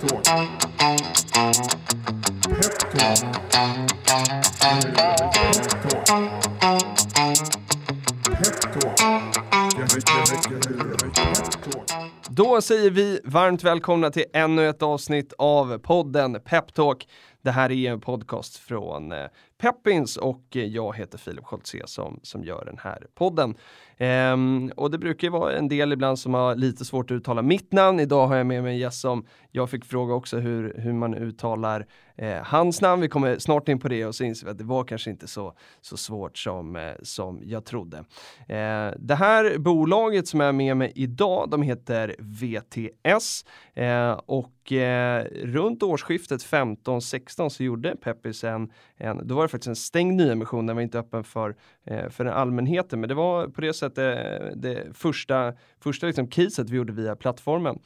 Peptalk. Peptalk. Då säger vi varmt välkomna till ännu ett avsnitt av podden Peptalk. Det här är en podcast från eh, Peppins och eh, jag heter Filip Scholtze som, som gör den här podden. Ehm, och det brukar ju vara en del ibland som har lite svårt att uttala mitt namn. Idag har jag med mig en gäst som jag fick fråga också hur, hur man uttalar eh, hans namn. Vi kommer snart in på det och så inser vi att det var kanske inte så, så svårt som, eh, som jag trodde. Eh, det här bolaget som är med mig idag, de heter VTS ehm, och och eh, runt årsskiftet 15-16 så gjorde Peppis en, en, då var det faktiskt en stängd nyemission, den var inte öppen för, eh, för den allmänheten, men det var på det sättet eh, det första, första liksom caset vi gjorde via plattformen.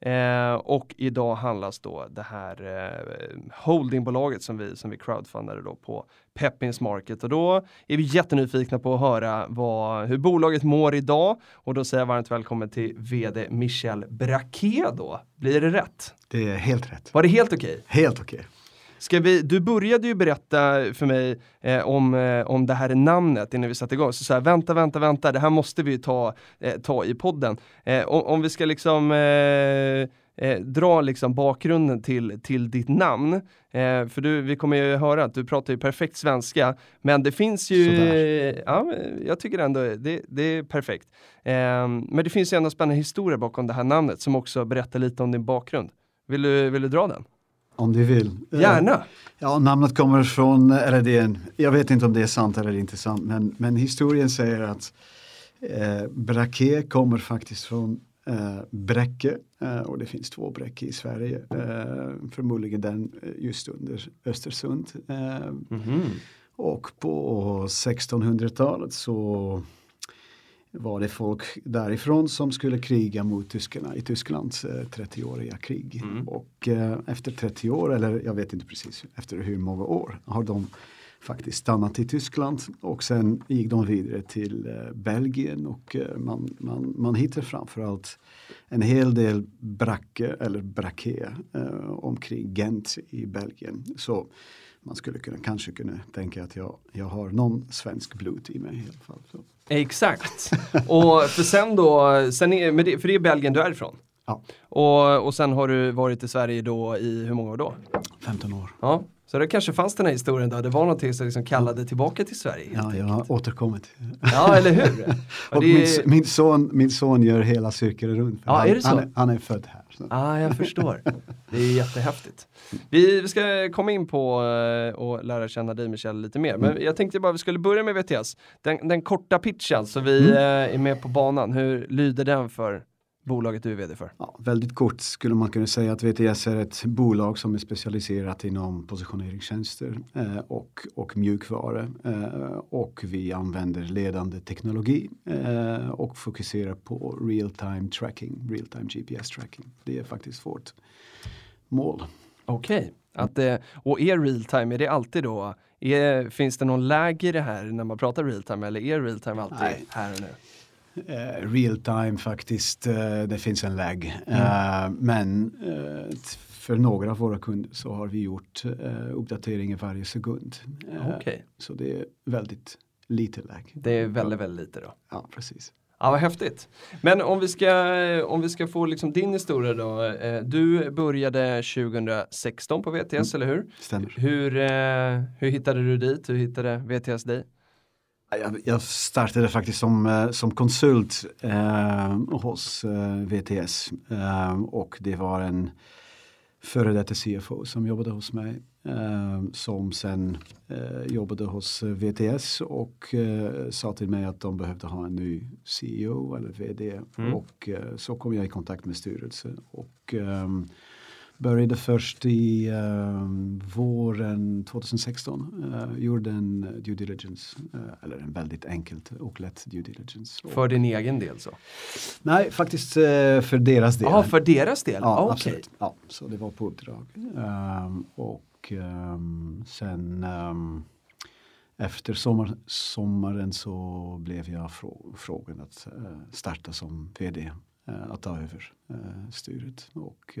Eh, och idag handlas då det här eh, holdingbolaget som vi, som vi crowdfundade då på Peppins Market och då är vi jättenyfikna på att höra vad, hur bolaget mår idag och då säger jag varmt välkommen till vd Michel Braquet då. Blir det rätt? Det är helt rätt. Var det helt okej? Helt okej. Ska vi, du började ju berätta för mig eh, om, eh, om det här namnet innan vi satte igång. Så, så här, vänta, vänta, vänta, det här måste vi ta, eh, ta i podden. Eh, om, om, vi ska liksom eh, eh, dra liksom bakgrunden till, till ditt namn. för du, vi kommer ju höra att du pratar ju perfekt svenska, men det finns ju, ja, jag tycker ändå det, det är perfekt. men det finns ju ändå spännande historia bakom det här namnet som också berättar lite om din bakgrund. Vill du, vill du dra den? Om du vill. Gärna! Ja, namnet kommer från, eller det är en, jag vet inte om det är sant eller inte sant, men, men historien säger att eh, Braque kommer faktiskt från eh, Bräcke eh, och det finns två Bräcke i Sverige. Eh, förmodligen den just under Östersund. Mm -hmm. Och på 1600-talet så var det folk därifrån som skulle kriga mot tyskarna i Tysklands eh, 30-åriga krig. Mm. Och eh, efter 30 år, eller jag vet inte precis efter hur många år, har de faktiskt stannat i Tyskland och sen gick de vidare till eh, Belgien och eh, man, man, man hittar framförallt en hel del bracke eller bracke omkring Gent i Belgien. Så man skulle kunna, kanske kunna tänka att jag, jag har någon svensk blod i mig i alla fall. Så. Exakt. och för sen då, sen är, det, för det är Belgien du är ifrån? Ja. Och, och sen har du varit i Sverige då i hur många år då? 15 år. Ja. Så det kanske fanns den här historien där det var någonting som liksom kallade tillbaka till Sverige. Ja, jag har återkommit. Ja, eller hur? och det... min, min, son, min son gör hela cirkeln runt. Ja, han, är det så? Han är, han är född här. Ja, ah, jag förstår. Det är jättehäftigt. Vi, ska komma in på uh, och lära känna dig Michel lite mer. Men mm. jag tänkte bara vi skulle börja med VTS. Den, den korta pitchen så vi mm. uh, är med på banan. Hur lyder den för bolaget du är vd för? Ja, väldigt kort skulle man kunna säga att VTS är ett bolag som är specialiserat inom positioneringstjänster eh, och, och mjukvara. Eh, och vi använder ledande teknologi eh, och fokuserar på real time tracking, real time GPS tracking. Det är faktiskt vårt mål. Okej, okay. och är real time, är det alltid då, är, finns det någon läge i det här när man pratar real time eller är real time alltid Nej. här och nu? Uh, real time faktiskt, uh, det finns en lag. Mm. Uh, men för några av våra kunder så har vi gjort uppdateringar varje sekund. Okay. Så det är väldigt lite lag. Det är väldigt, väldigt lite då? Ja, precis. Ja, vad häftigt. Men om vi ska, om vi ska få liksom din historia då. Du började 2016 på VTS, mm. eller hur? Stämmer. Hur, hur hittade du dit? Hur hittade VTS dig? Jag, startade faktiskt som, eh, som konsult eh, hos eh, VTS eh, och det var en före detta CFO som jobbade hos mig eh, som sen eh, jobbade hos VTS och sa till mig att de behövde ha en ny CEO eller VD mm. och så kom jag i kontakt med styrelsen och Började först i uh, våren 2016. Uh, gjorde en due diligence, uh, eller en väldigt enkelt och lätt due diligence. För din egen del så? Nej, faktiskt uh, för deras del. Ja, för deras del? Ja, okay. absolut. Ja, så det var på uppdrag. Um, och um, sen um, efter sommar, sommaren så blev jag frå frågan att starta som VD, att ta över styret. Och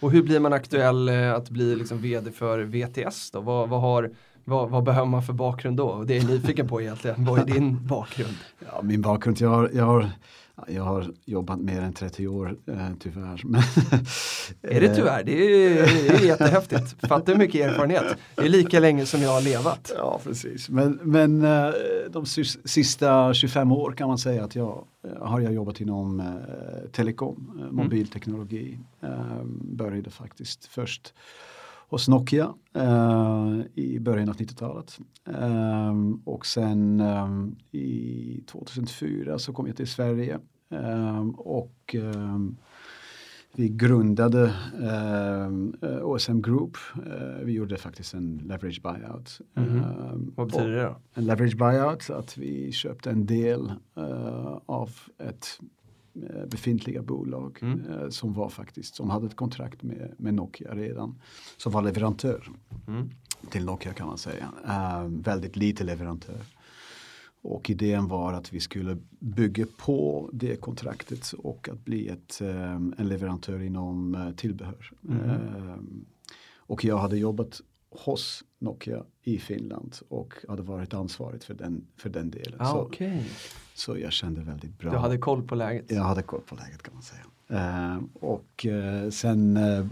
och hur blir man aktuell eh, att bli liksom vd för VTS då? Vad, vad, har, vad, vad behöver man för bakgrund då? Det är jag nyfiken på egentligen. Vad är din bakgrund? Ja, min bakgrund, jag har, jag har, jag har jobbat mer än 30 år eh, tyvärr. Men, är det tyvärr? Det är, det är jättehäftigt. Fattar hur mycket erfarenhet. Det är lika länge som jag har levat. Ja, precis. Men, men eh, de sista 25 år kan man säga att jag eh, har jag jobbat inom eh, telekom, eh, mobilteknologi. Eh, började faktiskt först hos Nokia eh, i början av 90-talet. Eh, och sen eh, i 2004 så kom jag till Sverige och vi grundade eh, OSM Group. Eh, vi gjorde faktiskt en leverage buyout. Mm -hmm. eh, Vad betyder det då? En leverage buyout, att vi köpte en del av ett Eh, befintliga bolag mm. eh, som var faktiskt, som hade ett kontrakt med, med Nokia redan. Som var leverantör mm. till Nokia kan man säga. Eh, väldigt lite leverantör. Och idén var att vi skulle bygga på det kontraktet och att bli ett, eh, en leverantör inom eh, tillbehör. Mm. och jag hade jobbat hos Nokia i Finland och hade varit ansvarig för den, för den delen. Ah, så, okay. så jag kände väldigt bra. Du hade koll på läget? Jag hade koll på läget kan man säga. Uh, och uh, sen uh,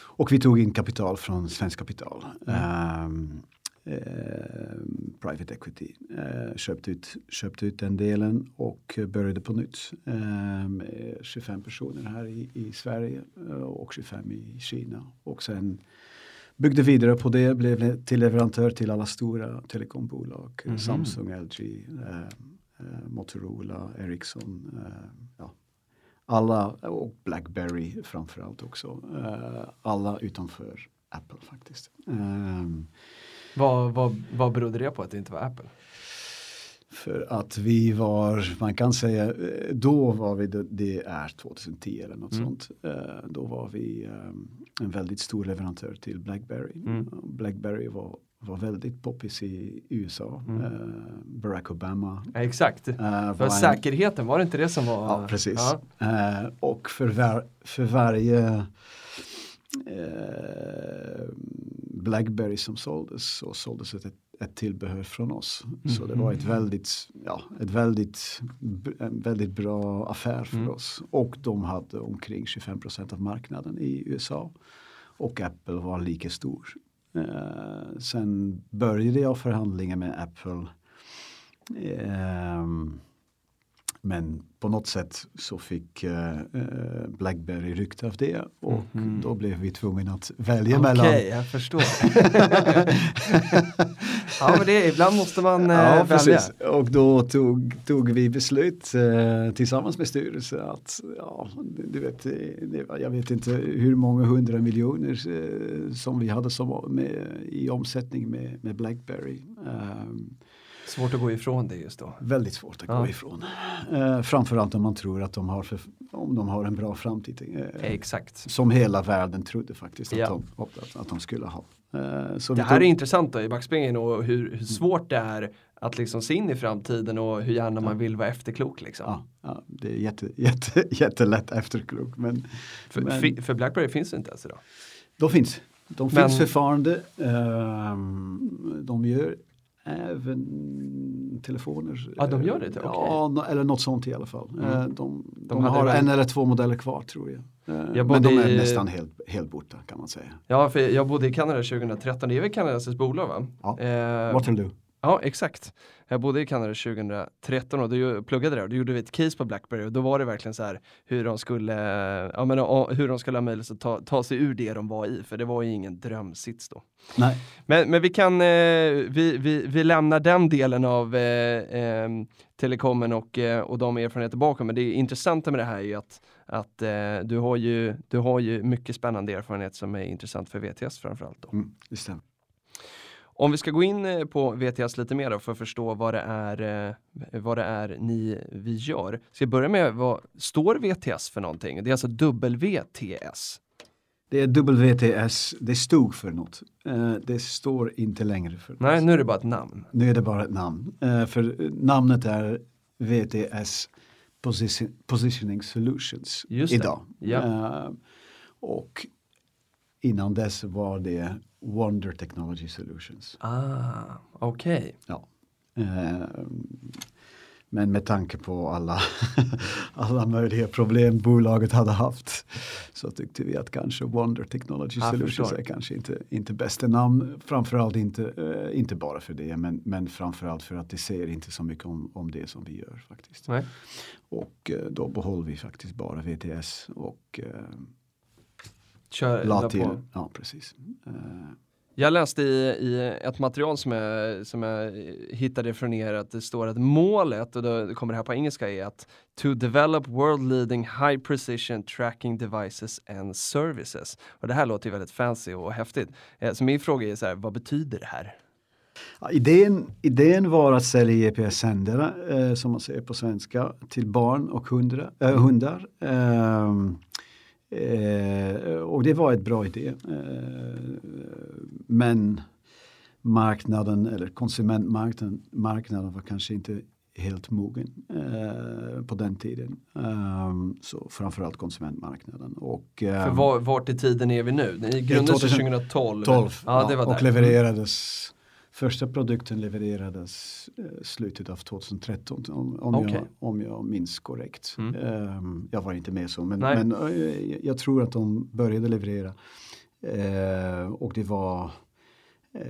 och vi tog in kapital från Svensk Kapital. Mm. private equity. köpte, ut, köpte ut den delen och började på nytt. med 25 personer här i, i Sverige och 25 i Kina. Och sen byggde vidare på det, blev till leverantör till alla stora telekombolag. Mm. Samsung, LG, eh, eh, Motorola, Ericsson. Eh, ja. Alla, och Blackberry framförallt också. Eh, alla utanför Apple faktiskt. Ehm. vad, vad, vad berodde det på att det inte var Apple? För att vi var, man kan säga, eh, då var vi, det är 2010 eller något mm. sånt. Eh, då var vi eh, en väldigt stor leverantör till Blackberry. Mm. Blackberry var, var väldigt poppis i USA. Mm. Barack Obama. Ja, exakt, för en, säkerheten, var det inte det som var? Ja, precis. Ja. och för, var, för varje Blackberry som såldes så såldes ett ett tillbehör från oss. Mm. Så det var ett väldigt, ja, ett väldigt, en väldigt bra affär för mm. oss. Och de hade omkring 25% av marknaden i USA. Och Apple var lika stor. Eh, sen började jag förhandlingar med Apple. Eh, men på något sätt så fick uh, Blackberry rykte av det och mm. då blev vi tvungna att välja okay, mellan. Okej, jag förstår. ja, men det, ibland måste man uh, ja, välja. Och då tog, tog vi beslut uh, tillsammans med styrelsen att, ja, du vet, det, jag vet inte hur många hundra miljoner som vi hade som, med, i omsättning med, med Blackberry. Um, Svårt att gå ifrån det just då. Väldigt svårt att ja. gå ifrån. Eh, framförallt om man tror att de har, för, om de har en bra framtid. Eh, Exakt. Som hela världen trodde faktiskt att, ja. de, att, att de skulle ha. Eh, så det här tog... är intressant då i backspegeln och hur, hur, svårt det är att liksom se in i framtiden och hur gärna man vill vara efterklok. Liksom. Ja, ja, det är jätte, jätte, jättelätt efterklok. Men, för, men... för Blackberry finns det inte ens idag? De finns. De finns men... fortfarande. Um, de gör även telefoner. Ja, de gör det? Okay. Ja, eller något sånt i alla fall. Mm. Eh, de, de, de har en eller två modeller kvar tror jag. Eh, jag Men de är i... nästan helt, helt borta kan man säga. Ja, för jag bodde i Kanada 2013. Det är väl Kanadas bolag va? Ja, eh, Waterloo. Ja, exakt. Jag bodde i Kanada 2013 och då pluggade där och då gjorde vi ett case på Blackberry och då var det verkligen så här hur de skulle, ja, men, hur de skulle ha möjlighet att ta, ta sig ur det de var i, för det var ju ingen drömsits då. Nej. Men, men vi kan, eh, vi, vi, vi lämnar den delen av eh, eh, telekomen och, eh, och de erfarenheter bakom, men det intressanta med det här är ju att, att eh, du, har ju, du har ju mycket spännande erfarenhet som är intressant för VTS framförallt. Då. Mm, det stämmer. Om vi ska gå in eh, på VTS lite mer då för att förstå vad det är, eh, vad det är ni, vi gör. Ska jag börja med vad står VTS för någonting? Det är alltså WTS. Det är WTS, det stod för något. Eh, det står inte längre för något. Nej, nu är det bara ett namn. Nu är det bara ett namn. för namnet är VTS Position, Positioning Solutions idag. Ja. och innan dess var det Wonder Technology Solutions. Ah, okej. Ja. Eh, men med tanke på alla, alla möjliga problem bolaget hade haft så tyckte vi att kanske Wonder Technology Jag Solutions förstår. är kanske inte, inte bästa namn. Framförallt inte, eh, inte bara för det men, men framförallt för att det säger inte så mycket om, om det som vi gör faktiskt. Nej. Och eh, då behåller vi faktiskt bara VTS och eh, Kör, la till. på. Ja, precis. Eh, Jag läste i, i ett material som jag, som jag hittade från er att det står att målet, och då kommer det här på engelska, är att to develop world leading high precision tracking devices and services. Och det här låter ju väldigt fancy och häftigt. Eh, Så min fråga är så här, vad betyder det här? Ja, idén, idén var att sälja GPS-sändare, eh, som man säger på svenska, till barn och hundra, eh, hundar. Ehm, eh, och det var ett bra idé. Eh, men marknaden, eller konsumentmarknaden, marknaden var kanske inte helt mogen eh, på den tiden. Ehm, så framförallt konsumentmarknaden. Och, För ehm, var, vart i tiden är vi nu? Ni grundades 2000 2012. 12 Ja, var och där. levererades Första produkten levererades eh, slutet av 2013 om, om, Okej. jag, om jag minns korrekt. Mm. Ehm, jag var inte med så men, men eh, jag tror att de började leverera. Eh, och det var eh,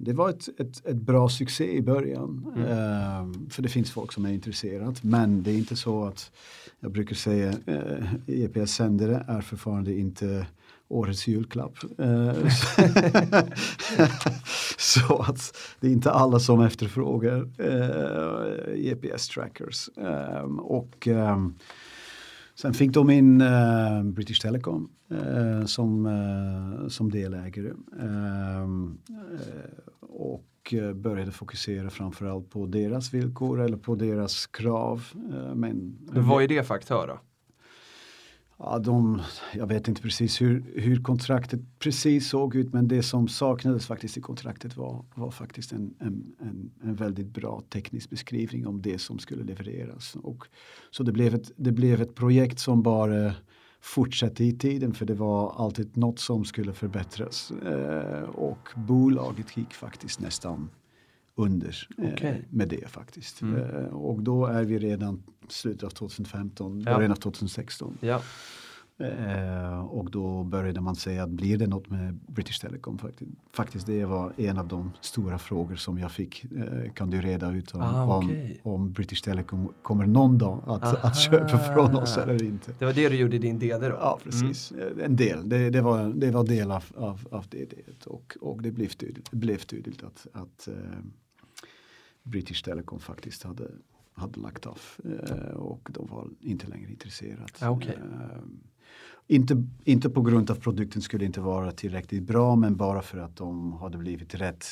det var ett, ett, ett bra succé i början. Mm. För det finns folk som är intresserat. Men det är inte så att jag brukar säga eh, EPS-sändare är fortfarande inte årets julklapp. Eh, så att det är inte alla som efterfrågar eh, GPS-trackers. Eh, och eh, Sen fick de in eh, British Telecom eh, som, eh, som delägare. Ehm, eh, och började fokusera framförallt på deras villkor eller på deras krav. Eh, men, Vad är det för aktör då? Ja, de, jag vet inte precis hur, hur kontraktet precis såg ut men det som saknades faktiskt i kontraktet var, var faktiskt en, en, en, en väldigt bra teknisk beskrivning om det som skulle levereras. Och, så det blev, ett, det blev ett projekt som bara fortsatte i tiden för det var alltid något som skulle förbättras. Eh, och bolaget gick faktiskt nästan under eh, Okej. med det faktiskt. Mm. Eh, och då är vi redan slutet av 2015, Ja. början av 2016. Ja. Eh, och då började man säga att blir det något med British Telecom? Faktiskt, faktiskt det var en av de stora frågor som jag fick. Eh, kan du reda ut om, Ah, okej. om, om British Telecom kommer någon dag att, Aha. att köpa från oss eller inte? Det var det du gjorde i din DD då? Ja, precis. Eh, En del. Det, det, var, det var del av, av, av det. Och, och det blev tydligt, blev tydligt att, att eh, British Telecom faktiskt hade, hade lagt av eh, och de var inte längre intresserade. Ah, okej. Eh, inte, inte på grund av produkten skulle inte vara tillräckligt bra men bara för att de hade blivit rätt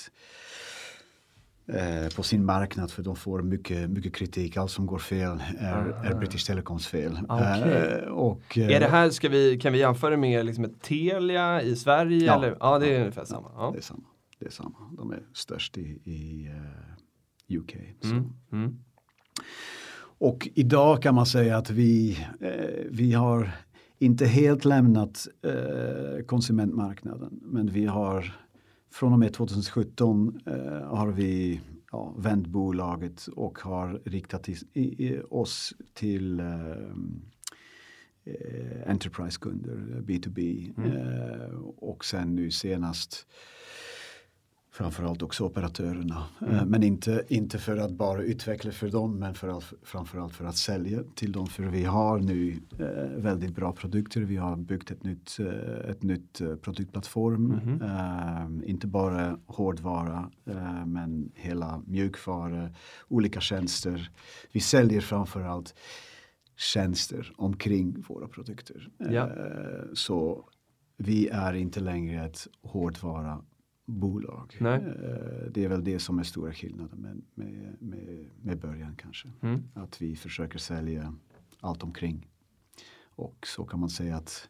eh, på sin marknad för de får mycket, mycket kritik. Allt som går fel är, är Aha. British Telecoms fel. Ah, okej. Eh, och, Är det här, ska vi, kan vi jämföra med liksom ett Telia i Sverige? Ja. Eller? ja det är Ja. ungefär samma. Ja. Det är samma. Det är samma. De är störst i, i eh, UK. Mm. Mm. Och idag kan man säga att vi, eh, vi har inte helt lämnat eh, konsumentmarknaden. Men vi har från och med 2017 eh, har vi ja, vänt bolaget och har riktat i, i, oss till eh, eh, Enterprise-kunder, B2B. Eh, och sen nu senast framförallt också operatörerna. Eh, Men inte, inte för att bara utveckla för dem men för att, framförallt för att sälja till dem. För vi har nu eh, väldigt bra produkter. Vi har byggt ett nytt, eh, ett nytt eh, produktplattform. Mhm. Eh, inte bara hårdvara eh, men hela mjukvara, olika tjänster. Vi säljer framförallt tjänster omkring våra produkter. Ja. Så vi är inte längre ett hårdvara bolag. Nej. Eh, Det är väl det som är stora skillnaden med, med, med, med början kanske. Mm. Att vi försöker sälja allt omkring. Och så kan man säga att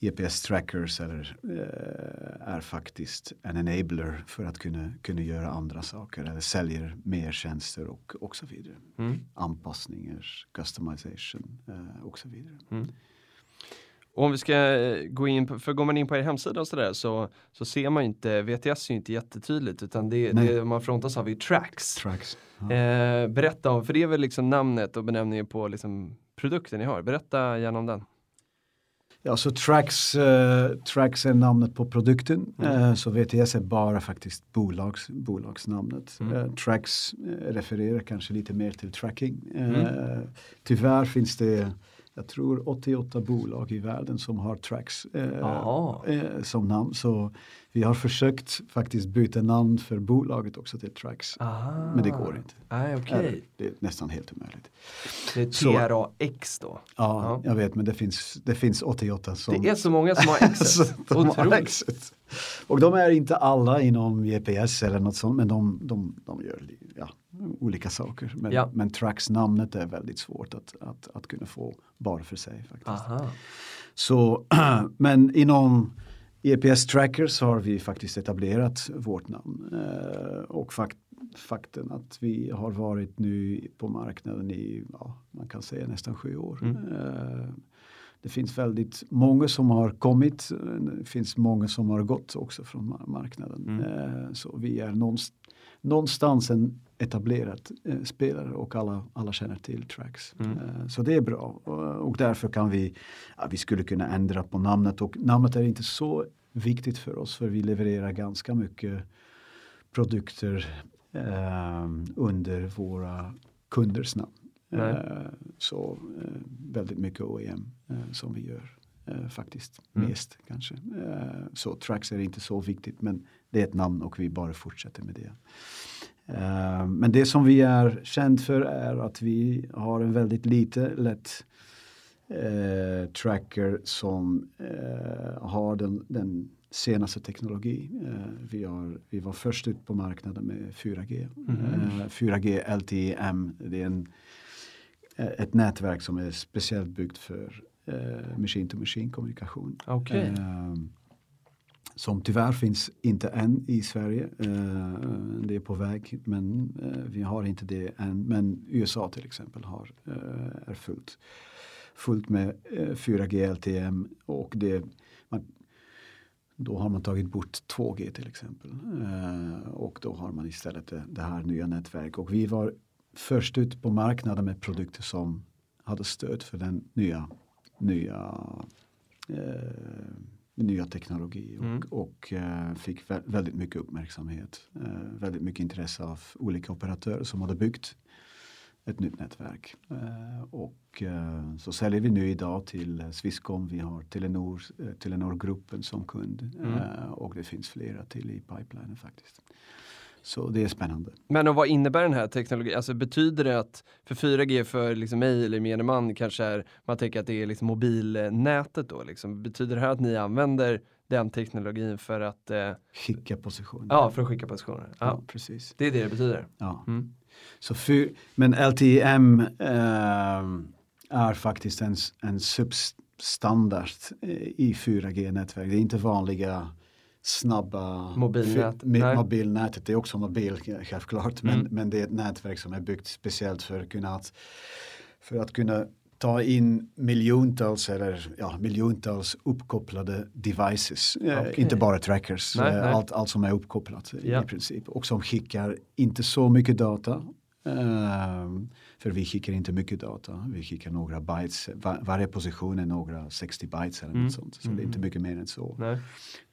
EPS trackers eller, eh, är faktiskt en enabler för att kunna, kunna göra andra saker eller säljer mer tjänster och, och så vidare. Mm. Anpassningar, customization eh, och så vidare. Mm. Och om vi ska eh, gå in på, för går man in på er hemsida och sådär så, så ser man ju inte, VTS är ju inte jättetydligt utan det, det man frontas av är tracks. Tracks. Ja. Eh, berätta om, för det är väl liksom namnet och benämningen på liksom produkten ni har. Berätta gärna om den. Ja, så Trax, eh, Trax är namnet på produkten. Mm. Eh, så VTS är bara faktiskt bolags, bolagsnamnet. Mm. Eh, Trax eh, refererar kanske lite mer till tracking. Eh, Mm. Tyvärr finns det, jag tror 88 bolag i världen som har Trax eh, eh, som namn. Så vi har försökt faktiskt byta namn för bolaget också till. Aha. Men det går inte. Okej. Eller, Det är nästan helt omöjligt. Det är TRAX då. Ja, Ja. jag vet men det finns, det finns 88 som Det är så många som har Xet. Otroligt. Och de är inte alla inom GPS eller något sånt men de, de, de gör ja, olika saker. Men, Ja. men Trax namnet är väldigt svårt att, att, att kunna få bara för sig. faktiskt. Aha. Så, men inom EPS Trackers har vi faktiskt etablerat vårt namn. Eh, och fakt, fakten att vi har varit nu på marknaden i, ja, man kan säga nästan sju år. Mm. Eh, det finns väldigt många som har kommit, eh, det finns många som har gått också från ma- marknaden. Mm. Eh, så vi är någonstans en etablerad eh, spelare och alla, alla känner till Tracks. Mm. Eh, så det är bra och, och därför kan vi, ja, vi skulle kunna ändra på namnet och namnet är inte så viktigt för oss för vi levererar ganska mycket produkter eh, under våra kunders namn. Eh, så eh, väldigt mycket OEM eh, som vi gör faktiskt Mm. mest kanske. Så Trax är inte så viktigt men det är ett namn och vi bara fortsätter med det. Eh, men det som vi är känd för är att vi har en väldigt lite lätt eh, tracker som eh, har den, den senaste teknologi. Eh, vi, har, vi var först ut på marknaden med 4G. Mhm. Eh, 4G LTE-M, det är en, eh, ett nätverk som är speciellt byggt för eh, machine-to-machine kommunikation. Okej. Som tyvärr finns inte än i Sverige. Eh, det är på väg men eh, vi har inte det än. Men USA till exempel har, eh, är fullt, fullt med 4G LTM och det, man, då har man tagit bort 2G till exempel. Och då har man istället det, det här nya nätverket. Och vi var först ut på marknaden med produkter som hade stöd för den nya, nya eh, nya teknologi och, Mm. och eh, fick vä- väldigt mycket uppmärksamhet. Eh, väldigt mycket intresse av olika operatörer som hade byggt ett nytt nätverk. Eh, och så säljer vi nu idag till Swisscom, vi har Telenor, Telenor-gruppen som kund Mm. och det finns flera till i pipelinen faktiskt. Så det är spännande. Men och vad innebär den här teknologin? Alltså betyder det att för 4G för liksom mig eller gemene man kanske är, man tänker att det är liksom mobilnätet då liksom. Betyder det här att ni använder den teknologin för att, eh, Skicka positioner. ja för att skicka positioner? Ja, ja precis. det är det det betyder. Ja. Mm. Så fyr, men LTM eh, är faktiskt en, en substandard eh, i 4G-nätverk. Det är inte vanliga snabba Mobilnät, mobilnätet. Det är också mobil självklart men, Mm. men det är ett nätverk som är byggt speciellt för att kunna, för att kunna ta in miljontals eller ja, miljontals uppkopplade devices. Eh, Okej. inte bara trackers, Nej, eh, nej. Allt, allt som är uppkopplat Ja. i princip. Och som skickar inte så mycket data. Ehm, för vi skickar inte mycket data. Vi skickar några bytes. Va- varje position är några 60 bytes eller Mm. något sånt. Så det är inte Mm. mycket mer än så. Nej.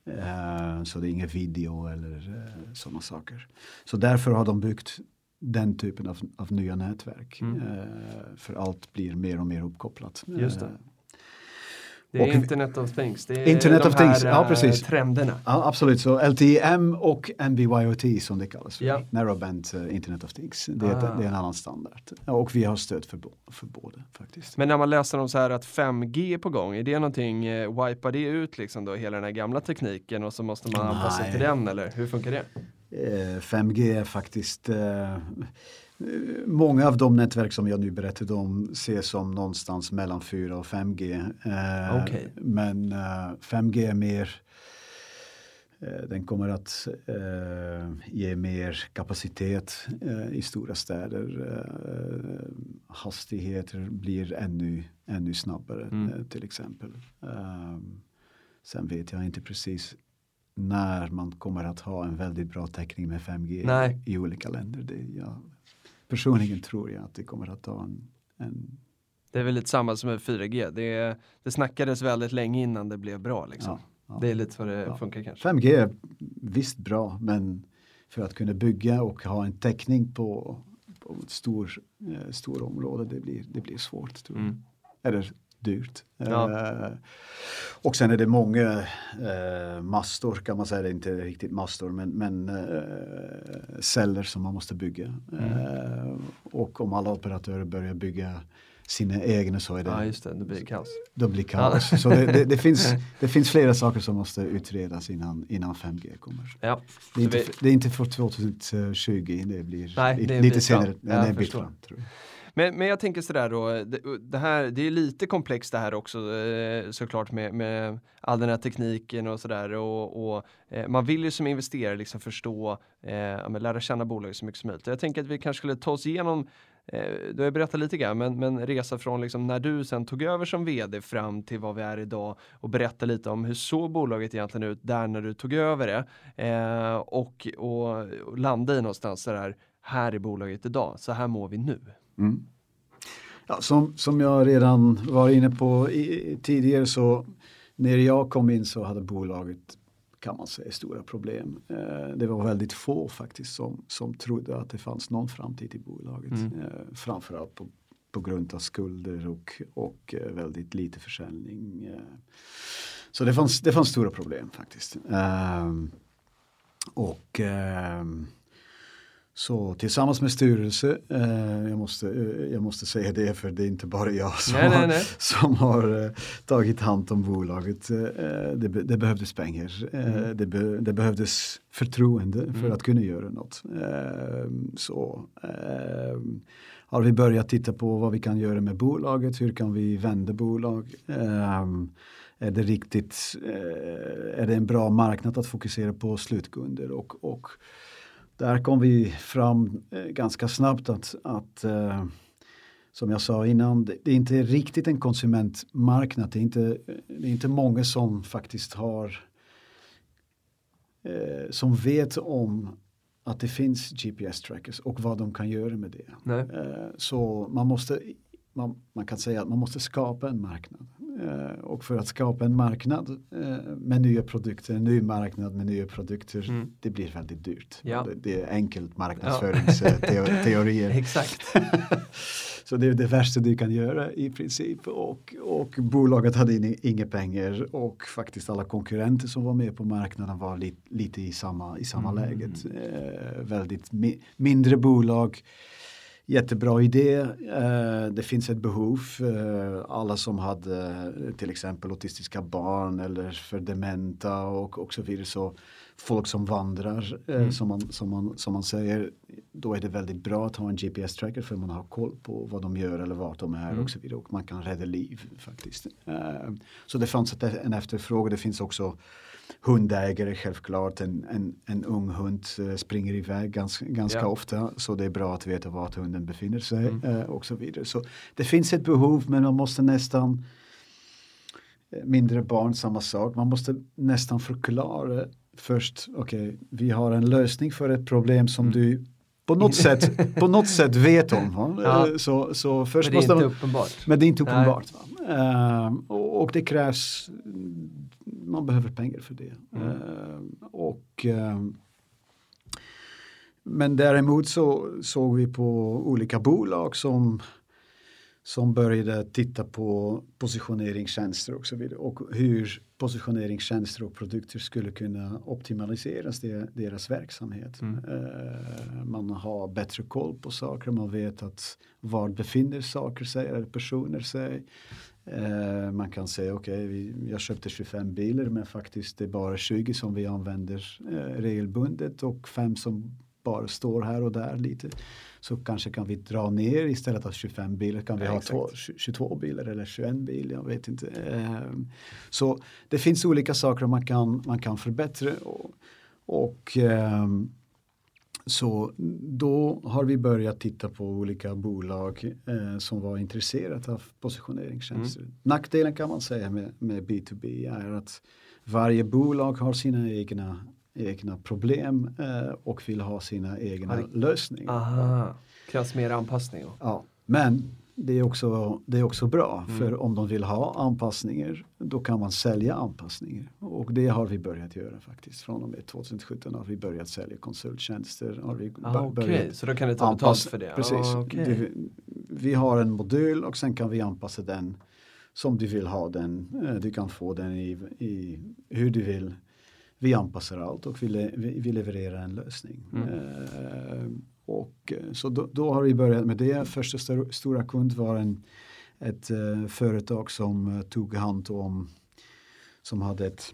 Ehm, så det är inga video eller uh, sådana saker. Så därför har de byggt den typen av, av nya nätverk. Mm. Eh, för allt blir mer och mer uppkopplat. Just det. Det är Internet of Things. Det är Internet de of Things, här, ja, eh, precis. trenderna. Ja, absolut, så LTM och NB-IoT som det kallas för. Ja. Narrowband eh, Internet of Things. Det är, Ah. det är en annan standard. Och vi har stöd för, för båda faktiskt. Men när man läser om så här att 5G är på gång, är det någonting, eh, wipar det ut liksom då hela den här gamla tekniken och så måste man anpassa sig till den eller hur funkar det? Eh, 5G är faktiskt eh, Många av de nätverk som jag nu berättade om ses som någonstans mellan 4 och 5G. Eh, Okej. Men eh, 5G är mer Eh, den kommer att eh, ge mer kapacitet eh, i stora städer. Hastigheter blir ännu, ännu snabbare Mm. till exempel. Sen vet jag inte precis när man kommer att ha en väldigt bra täckning med 5G Nej. i olika länder. Det, jag, personligen tror jag att det kommer att ta en, en Det är väl lite samma som med 4G. Det, det snackades väldigt länge innan det blev bra liksom. ja, ja. Det är lite så det Ja. funkar kanske. 5G är visst bra men för att kunna bygga och ha en täckning på, på ett stor, eh, stor område det blir, det blir svårt. Tror jag. Mm. Eller dyrt. Ja. Eh, och sen är det många eh, mastor kan man säga, det är inte riktigt mastor men, men eh, celler som man måste bygga. Mm. Eh, och om alla operatörer börjar bygga sina egna så är det, Ja just det, det blir kaos. då blir kaos. Så det, det, det, finns, det finns flera saker som måste utredas innan, innan 5G kommer. Ja. Det är, inte, vi- det är inte för 2020, det blir Nej, lite, bit senare. fram. Ja, Ja, en bit fram, tror jag. Men, men jag tänker sådär då, det, det här det är lite komplext det här också eh, såklart med, med all den här tekniken och sådär och, och eh, man vill ju som investerare liksom förstå, eh, lära känna bolaget så mycket som möjligt. Jag tänker att vi kanske skulle ta oss igenom eh, du har berättat lite grann, men, men resa från liksom när du sen tog över som vd fram till vad vi är idag och berätta lite om hur såg bolaget egentligen ut där när du tog över det eh, och, och, och landa i någonstans så där, här är bolaget idag, så här mår vi nu. Mm. Ja, som, som jag redan var inne på i, tidigare så när jag kom in så hade bolaget kan man säga stora problem. Eh, det var väldigt få faktiskt som, som trodde att det fanns någon framtid i bolaget. Mm. Eh, framförallt på, på grund av skulder och, och eh, väldigt lite försäljning. Eh. Så det fanns, det fanns stora problem faktiskt. Ehm, och så tillsammans med styrelse, eh, jag, måste, eh, jag måste säga det för det är inte bara jag som Nej, nej, har, nej. som har eh, tagit hand om bolaget. Eh, det, be, det behövdes pengar, eh, Mm. det, be, det behövdes förtroende för Mm. att kunna göra något. Eh, så eh, har vi börjat titta på vad vi kan göra med bolaget, hur kan vi vända bolag. Eh, är det riktigt, eh, är det en bra marknad att fokusera på slutkunder och, och där kom vi fram eh, ganska snabbt att, att eh, som jag sa innan, det, är inte riktigt en konsumentmarknad. Det är inte, det är inte många som faktiskt har eh, som vet om att det finns GPS-trackers och vad de kan göra med det. Eh, så man måste, man, man kan säga att man måste skapa en marknad. Eh, och för att skapa en marknad eh, med nya produkter, en ny marknad med nya produkter, Mm. det blir väldigt dyrt. Ja. Det, det är enkelt marknadsföringsteorier. Exakt. Så det är det värsta du kan göra i princip. Och, och bolaget hade in, inga pengar och faktiskt alla konkurrenter som var med på marknaden var li, lite i samma, i samma Mm. läget. Eh, väldigt mi, mindre bolag, jättebra idé. Eh, det finns ett behov. Eh, alla som hade eh, till exempel autistiska barn eller för dementa och, och så vidare. Så folk som vandrar Mm. som, man, som, man, som man säger då är det väldigt bra att ha en GPS-tracker för man har koll på vad de gör eller vart de är Mm. och så vidare och man kan rädda liv faktiskt. Så det fanns en efterfrågan, det finns också hundägare självklart, en, en, en ung hund eh, springer iväg ganska, ganska Ja. ofta så det är bra att veta vart hunden befinner sig Mm. eh, och så vidare. Så det finns ett behov men man måste nästan eh, mindre barn, samma sak. Man måste nästan förklara först, okej, vi har en lösning för ett problem som Mm. du på något, sätt, på något sätt vet om. Ja. Så, så Men först det är måste inte man, uppenbart. men det är inte uppenbart. Ehm, och, och det krävs, man behöver pengar för det. Mm. Ehm, och, ehm, men däremot så såg vi på olika bolag som, som började titta på positioneringstjänster och så vidare och hur positioneringstjänster och produkter skulle kunna optimaliseras det, deras verksamhet. Mm. Eh, man har bättre koll på saker, man vet att var befinner saker sig eller personer sig. Eh, man kan säga okej, okay, jag köpte 25 bilar men faktiskt det är bara 20 som vi använder eh, regelbundet och fem som bara står här och där lite. Så kanske kan vi dra ner istället för 25 bilar kan vi Ja, ha två, 22 bilar eller 21 bilar, jag vet inte. Ehm, Så det finns olika saker man kan, man kan förbättra och, och ehm, så då har vi börjat titta på olika bolag eh, som var intresserade av positioneringstjänster. Nackdelen kan man säga med, med B2B är att varje bolag har sina egna, egna problem eh, och vill ha sina egna Ja, lösningar. Aha, krävs mer anpassning. Ja, men det är också, det är också bra Mm. för om de vill ha anpassningar då kan man sälja anpassningar och det har vi börjat göra faktiskt. Från och med 2017 har vi börjat sälja konsulttjänster. Har vi Ah, börjat så då kan ni ta betalt för det? Precis. Ah, okej. Det, vi har en modul och sen kan vi anpassa den som du vill ha den. Eh, Du kan få den i, i hur du vill. Vi anpassar allt och vi, le, vi, vi levererar en lösning. Mm. Eh, och eh, så då, då har vi börjat med det. Första stor, stora kund var en, ett eh, företag som eh, tog hand om som hade ett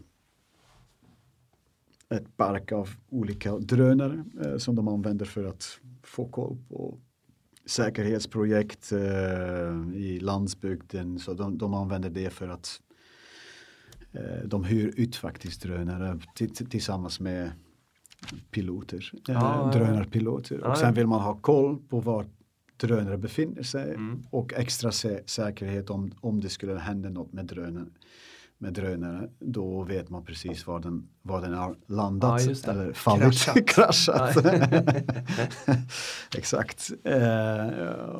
ett park av olika drönare eh, som de använder för att få koll på säkerhetsprojekt eh, i landsbygden. Så de, de använder det för att de hyr ut faktiskt drönare till, till, tillsammans med piloter, eh, Ah, ja. drönarpiloter. Ah, och sen ja. vill man ha koll på var drönare befinner sig Mm. och extra sä- säkerhet om, om det skulle hända något med drönare. Med drönare, då vet man precis var den, var den har landat Ja, eller fallit, Kraschat. kraschat. Exakt. Eh,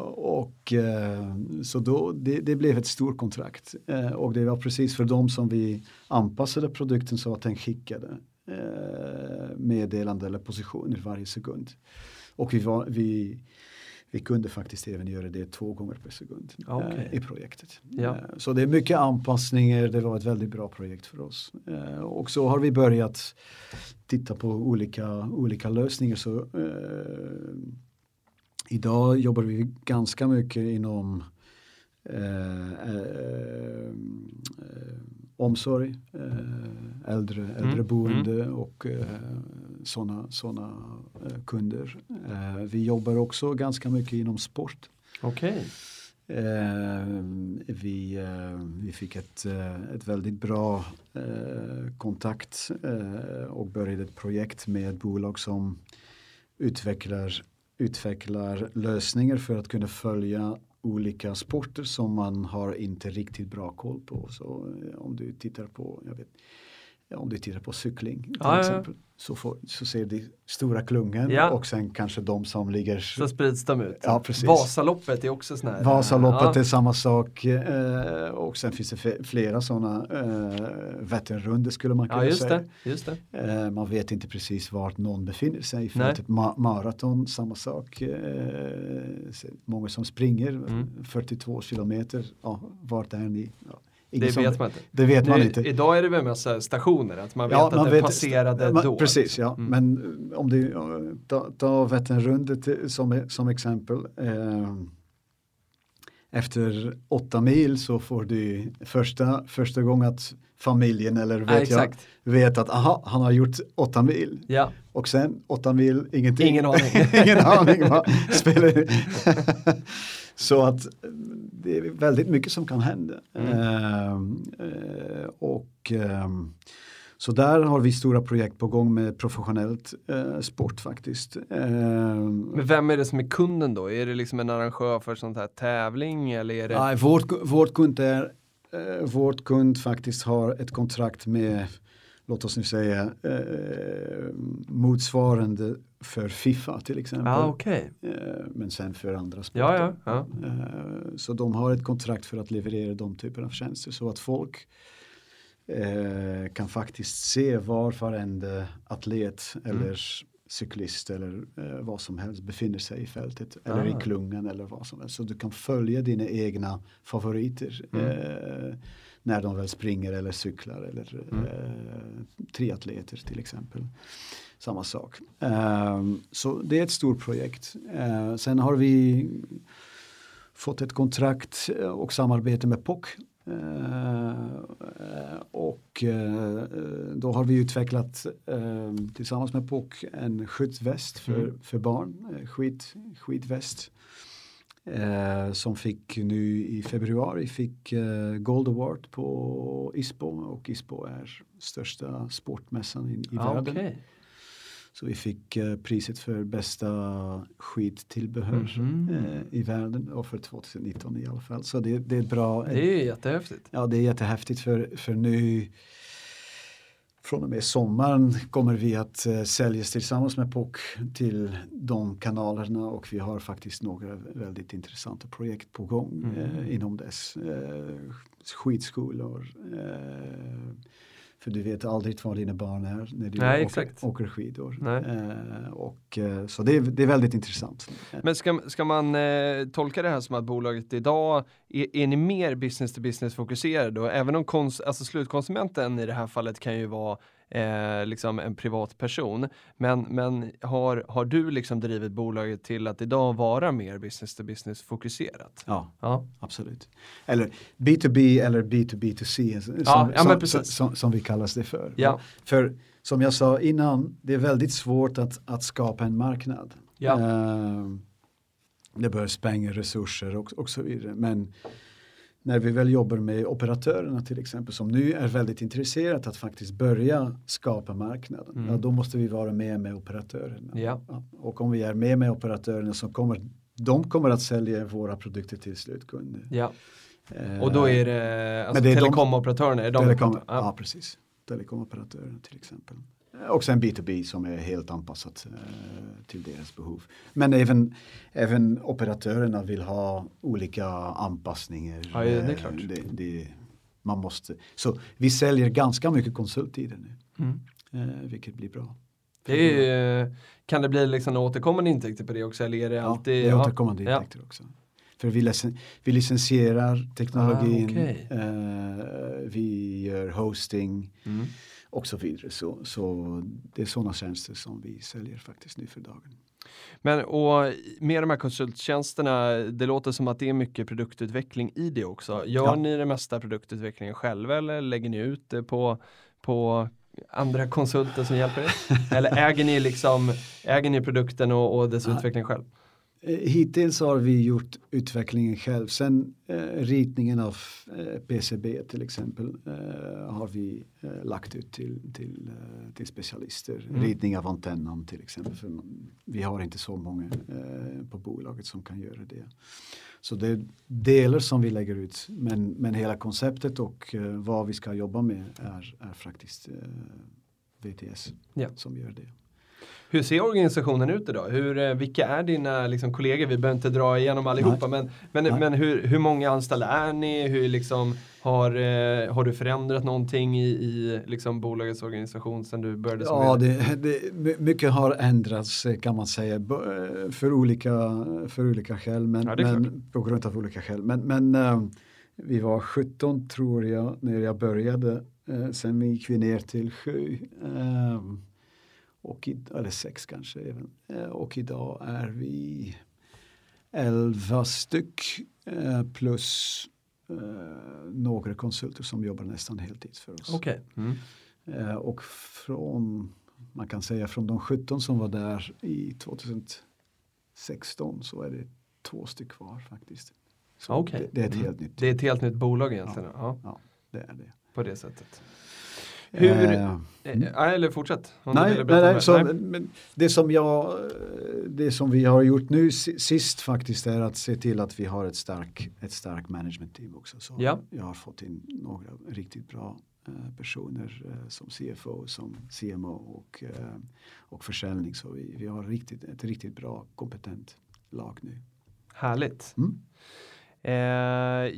och eh, så då, det, det blev ett stort kontrakt. Eh, och det var precis för dem som vi anpassade produkten så att den skickade eh, meddelande eller positioner varje sekund. Och vi, var, vi, vi kunde faktiskt även göra det två gånger per sekund eh, i projektet. Ja. Eh, så det är mycket anpassningar, det var ett väldigt bra projekt för oss. Eh, och så har vi börjat titta på olika, olika lösningar. Så, eh, idag jobbar vi ganska mycket inom eh, eh, omsorg, eh, äldre, äldreboende och eh, sådana såna, eh, kunder. Eh, vi jobbar också ganska mycket inom sport. Eh, vi, eh, vi fick ett, eh, ett väldigt bra eh, kontakt eh, och började ett projekt med ett bolag som utvecklar, utvecklar lösningar för att kunna följa olika sporter som man har inte riktigt bra koll på. Så eh, om du tittar på, jag vet, om du tittar på cykling till Ja, ja, ja. Så, får, så ser du stora klungan Ja. och sen kanske de som ligger Så sprids de ut. Ja, precis. Vasaloppet är också sån här. Vasaloppet ja. är samma sak eh, och sen finns det flera sådana eh, Vätternrundor skulle man kunna Ja, just säga. det. Just det. Eh, man vet inte precis vart någon befinner sig i fältet. Ma- maraton, samma sak. Eh, många som springer Mm. 42 kilometer, ja, vart är ni? Ja, ingen Det som- vet man inte. Det vet man Nu, inte. Idag är det väl massa stationer, att man vet Ja, att man det vet- passerade man, då. Precis, ja. Mm. Men eh, om du eh, ta, Vätternrundet som, som exempel. Eh, efter åtta mil så får du första, första gången att familjen eller Ja, vet, jag, exakt. vet att aha, han har gjort åtta mil. Ja, Och sen åtta mil, ingenting. Ingen aning. Ingen aning spelar Så att eh, det är väldigt mycket som kan hända. Mm. Ehm, eh, och ehm, så där har vi stora projekt på gång med professionellt eh, sport faktiskt. Ehm, men vem är det som är kunden då? Är det liksom en arrangör för sånt här tävling eller är det? Nej, vårt, vårt kund är, eh, vårt kund faktiskt har ett kontrakt med, låt oss nu säga, eh, motsvarande för Fifa till exempel. Ja, okej. Eh, men sen för andra sporter. Ja, ja, ja. Eh, så de har ett kontrakt för att leverera de typer av tjänster så att folk eh, kan faktiskt se var varenda atlet Mm. eller cyklist eller eh, vad som helst befinner sig i fältet eller Ah. i klungan eller vad som helst. Så du kan följa dina egna favoriter Mm. eh, när de väl springer eller cyklar eller Mm. eh, triatleter till exempel. Samma sak. Ehm, så det är ett stort projekt. Eh, sen har vi fått ett kontrakt eh, och samarbete med POC. Eh, och eh, då har vi utvecklat eh, tillsammans med POC en skyddsväst för, Mm. för barn, skid, skidväst. Eh, som fick nu i februari fick eh, Gold Award på ISPO och ISPO är största sportmässan i, i Ja, världen. okej. Så vi fick eh, priset för bästa skidtillbehör Mhm. eh, i världen och för 2019 i alla fall. Så det, det är bra, Det är jättehäftigt. ja det är jättehäftigt för, för nu från och med sommaren kommer vi att eh, säljas tillsammans med POC till de kanalerna och vi har faktiskt några väldigt intressanta projekt på gång Mm. eh, inom dess eh, skidskolor. Eh, för du vet aldrig vad dina barn är när du Nej, åker, åker skidor. Eh, och, eh, så det är, det är väldigt intressant. Men ska, ska man eh, tolka det här som att bolaget idag, är, är ni mer business to business fokuserade? Och även om kons, alltså slutkonsumenten i det här fallet kan ju vara eh, liksom en privatperson. Men, men har, har du liksom drivit bolaget till att idag vara mer business to business fokuserat? Ja, Ja, absolut. Eller B2B eller B2B2C som, Ja, ja, som, som, som vi kallas det för. Ja. För som jag sa innan, det är väldigt svårt att, att skapa en marknad. Ja. Eh, det bör spränga resurser och, och så vidare. Men när vi väl jobbar med operatörerna till exempel som nu är väldigt intresserade att faktiskt börja skapa marknaden. Mm. Ja, då måste vi vara med med operatörerna. Ja. Ja, och om vi är med med operatörerna så kommer de kommer att sälja våra produkter till slutkunder. ja. Eh, Och då är det, alltså telekomoperatörerna, de Telekom, ja. ja. precis. Telekomoperatörer till exempel. Eh, Också en B2B som är helt anpassat eh, till deras behov. Men även, även operatörerna vill ha olika anpassningar. Ja, ja, det är Eh, klart. Det, det, man måste. Så vi säljer ganska mycket konsulttider nu, Mm. eh, vilket blir bra. Det är, kan det bli liksom återkommande intäkter på det också eller är det Ja, alltid? det är ja. återkommande Ja. intäkter också. För vi, licen, vi licensierar teknologin, Ah, okej. eh, vi gör hosting Mm. Och så vidare. Så, så det är sådana tjänster som vi säljer faktiskt nu för dagen. Men och med de här konsulttjänsterna, det låter som att det är mycket produktutveckling i det också. Gör Ja. ni det mesta produktutvecklingen själva eller lägger ni ut det på, på andra konsulter som hjälper er? eller äger ni liksom, äger ni produkten och, och dess Ja. utveckling själv? Eh, Hittills har vi gjort utvecklingen själv. Sen eh, ritningen av eh, PCB till exempel eh, har vi eh, lagt ut till, till, eh, till specialister. Mm. Ritning av antennan till exempel. För vi har inte så många på bolaget som kan göra det. Så det är delar som vi lägger ut men, men hela konceptet och vad vi ska jobba med är, är faktiskt VTS Ja. som gör det. Hur ser organisationen ut idag? Hur, eh, vilka är dina liksom, kollegor? Vi behöver inte dra igenom allihopa, men, men, Nej. men hur, hur många anställda är ni? Hur liksom, har, eh, har du förändrat någonting i, i liksom, bolagets organisation sedan du började som Ja, det, det, my- mycket har ändrats eh, kan man säga för olika, för olika skäl. Men, Ja, men, på grund av olika skäl. Men, men vi var 17 tror jag när jag började. Sen gick vi ner till 7. Och eller 6 kanske även. Eh, och idag är vi 11 styck eh, plus eh, några konsulter som jobbar nästan heltid för oss. Okej. Mm. Och från, man kan säga från de 17 som var där i 2016 så är det två styck kvar faktiskt. Så Okej. det, det är ett Mm. helt nytt. Det är ett helt nytt bolag egentligen. Ja. Ja, det är det. på det sättet. Hur, Eh, eh, nej, eller fortsätt. Nej, nej, nej, så, Nej. Det, som jag, det som vi har gjort nu si- sist faktiskt är att se till att vi har ett starkt ett stark management team också. Så Ja. Jag har fått in några riktigt bra eh, personer eh, som CFO, som CMO och, eh, och försäljning. Så vi, vi har riktigt, ett riktigt bra kompetent lag nu. Härligt. Mm. Eh,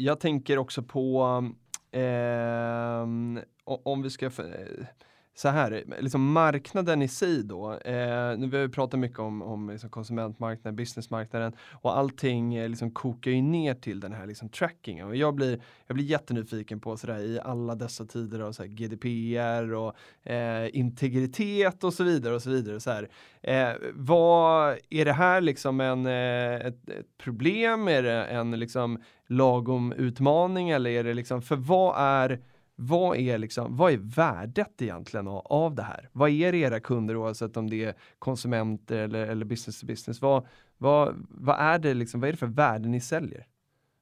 jag tänker också på Ehm, om vi ska så här, liksom marknaden i sig då. Eh, nu vi har vi pratat mycket om, om liksom konsumentmarknaden, businessmarknaden och allting eh, liksom kokar ju ner till den här liksom trackingen. Och jag blir, jag blir jättenyfiken på sådär i alla dessa tider av så här GDPR och eh, integritet och så vidare och så vidare. Så här. Eh, vad, är det här liksom en, eh, ett, ett problem? Är det en liksom lagom utmaning eller är det liksom, för vad är vad är, liksom, vad är värdet egentligen av, av det här? Vad är det era kunder oavsett om det är konsumenter eller, eller business to business? Vad, vad, vad, är det liksom, vad är det för värde ni säljer?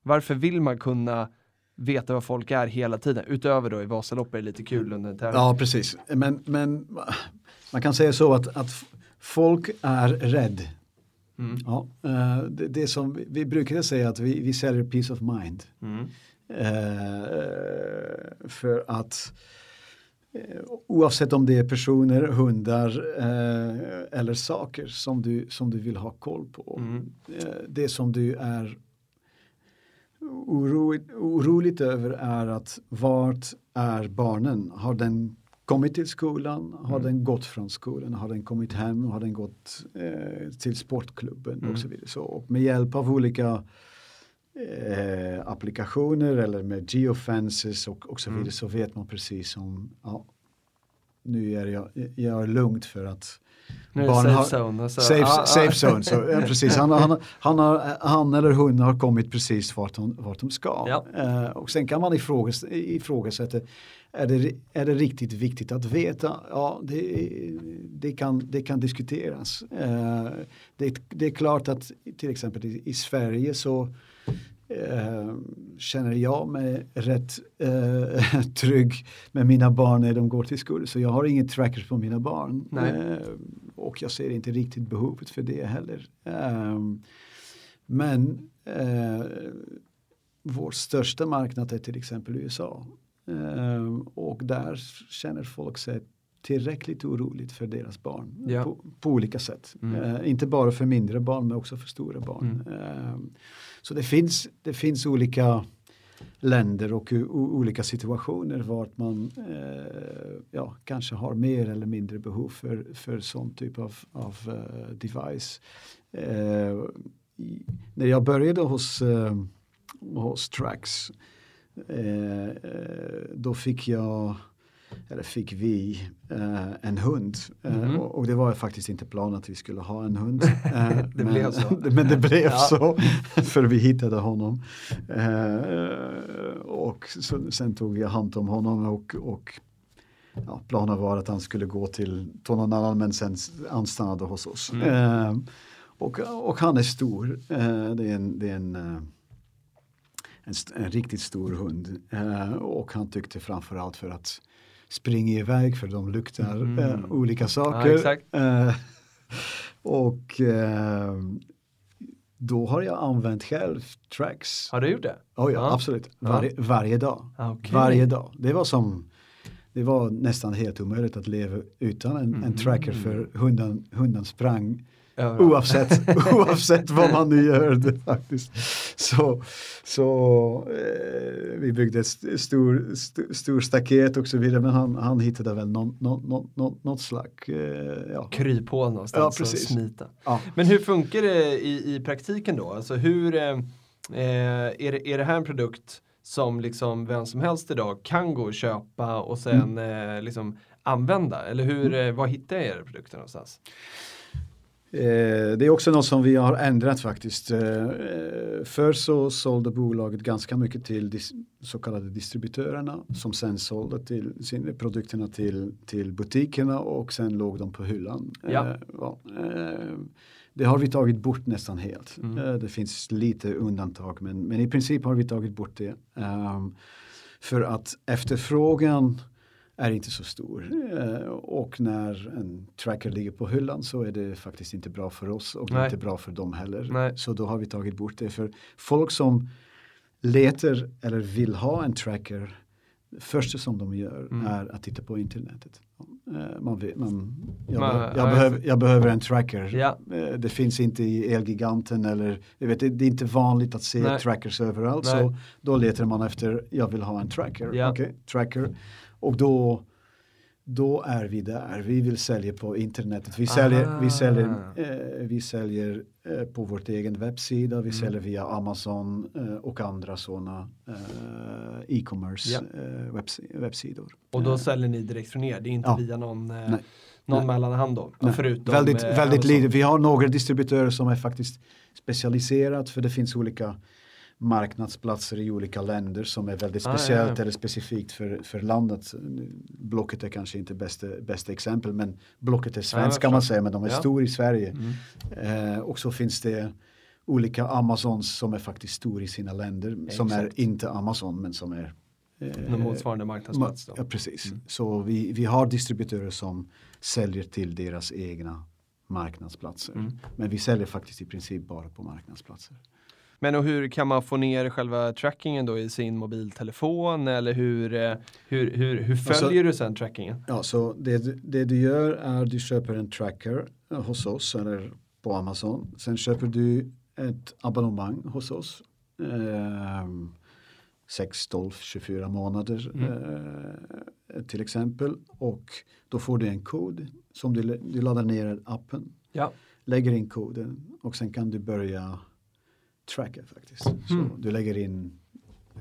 Varför vill man kunna veta vad folk är hela tiden? Utöver då i Vasaloppet är det lite kul under tävlingen. Ja, precis. Men, men man kan säga så att, att folk är rädd. Mm. Ja, eh, det, det som vi, brukar säga att vi, vi säljer peace of mind. Mm. Eh, för att eh, oavsett om det är personer, hundar eh, eller saker som du, som du vill ha koll på. Mm. Eh, det som du är oroligt, oroligt över är att vart är barnen? Har den kommit till skolan? Har mm. den gått från skolan? Har den kommit hem? Har den gått eh, till sportklubben? Mm. Och så vidare. Så, och med hjälp av olika eh, applikationer eller med geofences och, och så vidare mm. så vet man precis om ja, nu är jag, jag är lugnt för att nu barn safe har, zone. Alltså. Safe, ah, safe zone, så, ja, precis. Han, han, han, har, han eller hon har kommit precis vart, hon, vart de ska. Ja. Uh, och sen kan man ifrågas, ifrågasätta, är det, är det riktigt viktigt att veta? Ja, det, det, kan, det kan diskuteras. Uh, det, det, är klart att till exempel i, i Sverige så eh, känner jag mig rätt eh, trygg med mina barn när de går till skolan. Så jag har ingen trackers på mina barn. Eh, och jag ser inte riktigt behovet för det heller. Ehm, men eh, vår största marknad är till exempel USA. Ehm, och där känner folk sig tillräckligt oroligt för deras barn ja. på, på, olika sätt. Mm. Uh, inte bara för mindre barn men också för stora barn. Mm. Så det finns, det finns olika länder och olika situationer vart man eh, ja, kanske har mer eller mindre behov för, för sån typ av, av eh, device. Eh, I, när jag började hos, eh, hos Trax då fick jag eller fick vi eh, en hund. Mm -hmm. och, och, det var faktiskt inte planen att vi skulle ha en hund. Eh, det men, blev så. men det blev ja. så, för vi hittade honom. Eh, och så, sen tog vi hand om honom och, och ja, planen var att han skulle gå till, någon annan men sen han stannade hos oss. Mm. Eh, och, och han är stor. Eh, det är en, det är en en, en, riktigt stor hund. Eh, och han tyckte framförallt för att springer iväg för de luktar mm. eh, olika saker. Ja, eh, och eh, då har jag använt själv tracks. Har du gjort det? Oh, ja, ja. absolut. Varje, varje dag. Okay. Varje dag. Det var som det var nästan helt omöjligt att leva utan en, mm. en tracker för hunden, hunden sprang Oavsett, oavsett vad man nu gör det faktiskt. Så, så eh, vi byggde ett stor, st stor staket och så vidare men han, han hittade väl någon, någon, någon, något slags eh, ja. kryphål någonstans ja, precis. smita. Ja. Men hur funkar det i, i praktiken då? Alltså hur, eh, är, det, är det här en produkt som liksom vem som helst idag kan gå och köpa och sen mm. eh, liksom använda? Eller hur, mm. Eh, var hittar jag era produkter någonstans? Eh, det är också något som vi har ändrat faktiskt. Eh, förr så sålde bolaget ganska mycket till så kallade distributörerna som sen sålde till sin, produkterna till, till butikerna och sen låg de på hyllan. Ja. Eh, ja. Eh, det har vi tagit bort nästan helt. Mm. Det finns lite undantag men, men i princip har vi tagit bort det. För att efterfrågan är inte så stor. Eh, och när en tracker ligger på hyllan så är det faktiskt inte bra för oss och Nej. inte bra för dem heller. Nej. Så då har vi tagit bort det. För folk som letar eller vill ha en tracker det första som de gör mm. är att titta på internetet. Eh, man, man, jag, man, jag, ja, behöver, jag behöver en tracker. Ja. Eh, det finns inte i Elgiganten eller jag vet, det är inte vanligt att se Nej. trackers överallt. Nej. Så då letar man efter, jag vill ha en tracker. Ja. Okay, tracker. Och då, då är vi där. Vi vill sälja på internetet. Vi säljer, vi säljer, eh, vi säljer eh, på vårt egen webbsida. Vi mm. säljer via Amazon eh, och andra sådana eh, e-commerce ja. Eh, webbs webbsidor. Och då eh. säljer ni direkt från er? Det är inte ja. via någon någon Nej. mellanhand då? Nej. Förutom, väldigt, väldigt lite. Vi har några distributörer som är faktiskt specialiserat för det finns olika marknadsplatser i olika länder som är väldigt Ah, ja, speciellt ja. eller specifikt för, för landet. Blocket är kanske inte bästa, bästa exempel men Blocket är svenskt kan man säga men de är Ja. stora i Sverige. Mm. Eh, och så finns det olika Amazons som är faktiskt stora i sina länder som är Exakt. inte Amazon men som är eh, motsvarande marknadsplats då. Ja, precis. Mm. Så vi, vi har distributörer som säljer till deras egna marknadsplatser. Mm. Men vi säljer faktiskt i princip bara på marknadsplatser. Men och hur kan man få ner själva trackingen då i sin mobiltelefon eller hur, eh, hur, hur, hur Alltså- följer du sen trackingen? Ja, så det, det du gör är du köper en tracker eh, hos oss eller på Amazon. Sen köper du ett abonnemang hos oss. Ehm, 6, 12, 24 månader eh, till exempel. Och då får du en kod som du, du laddar ner appen. Ja. lägger in koden och sen kan du börja tracka faktiskt. Så Mm. du lägger in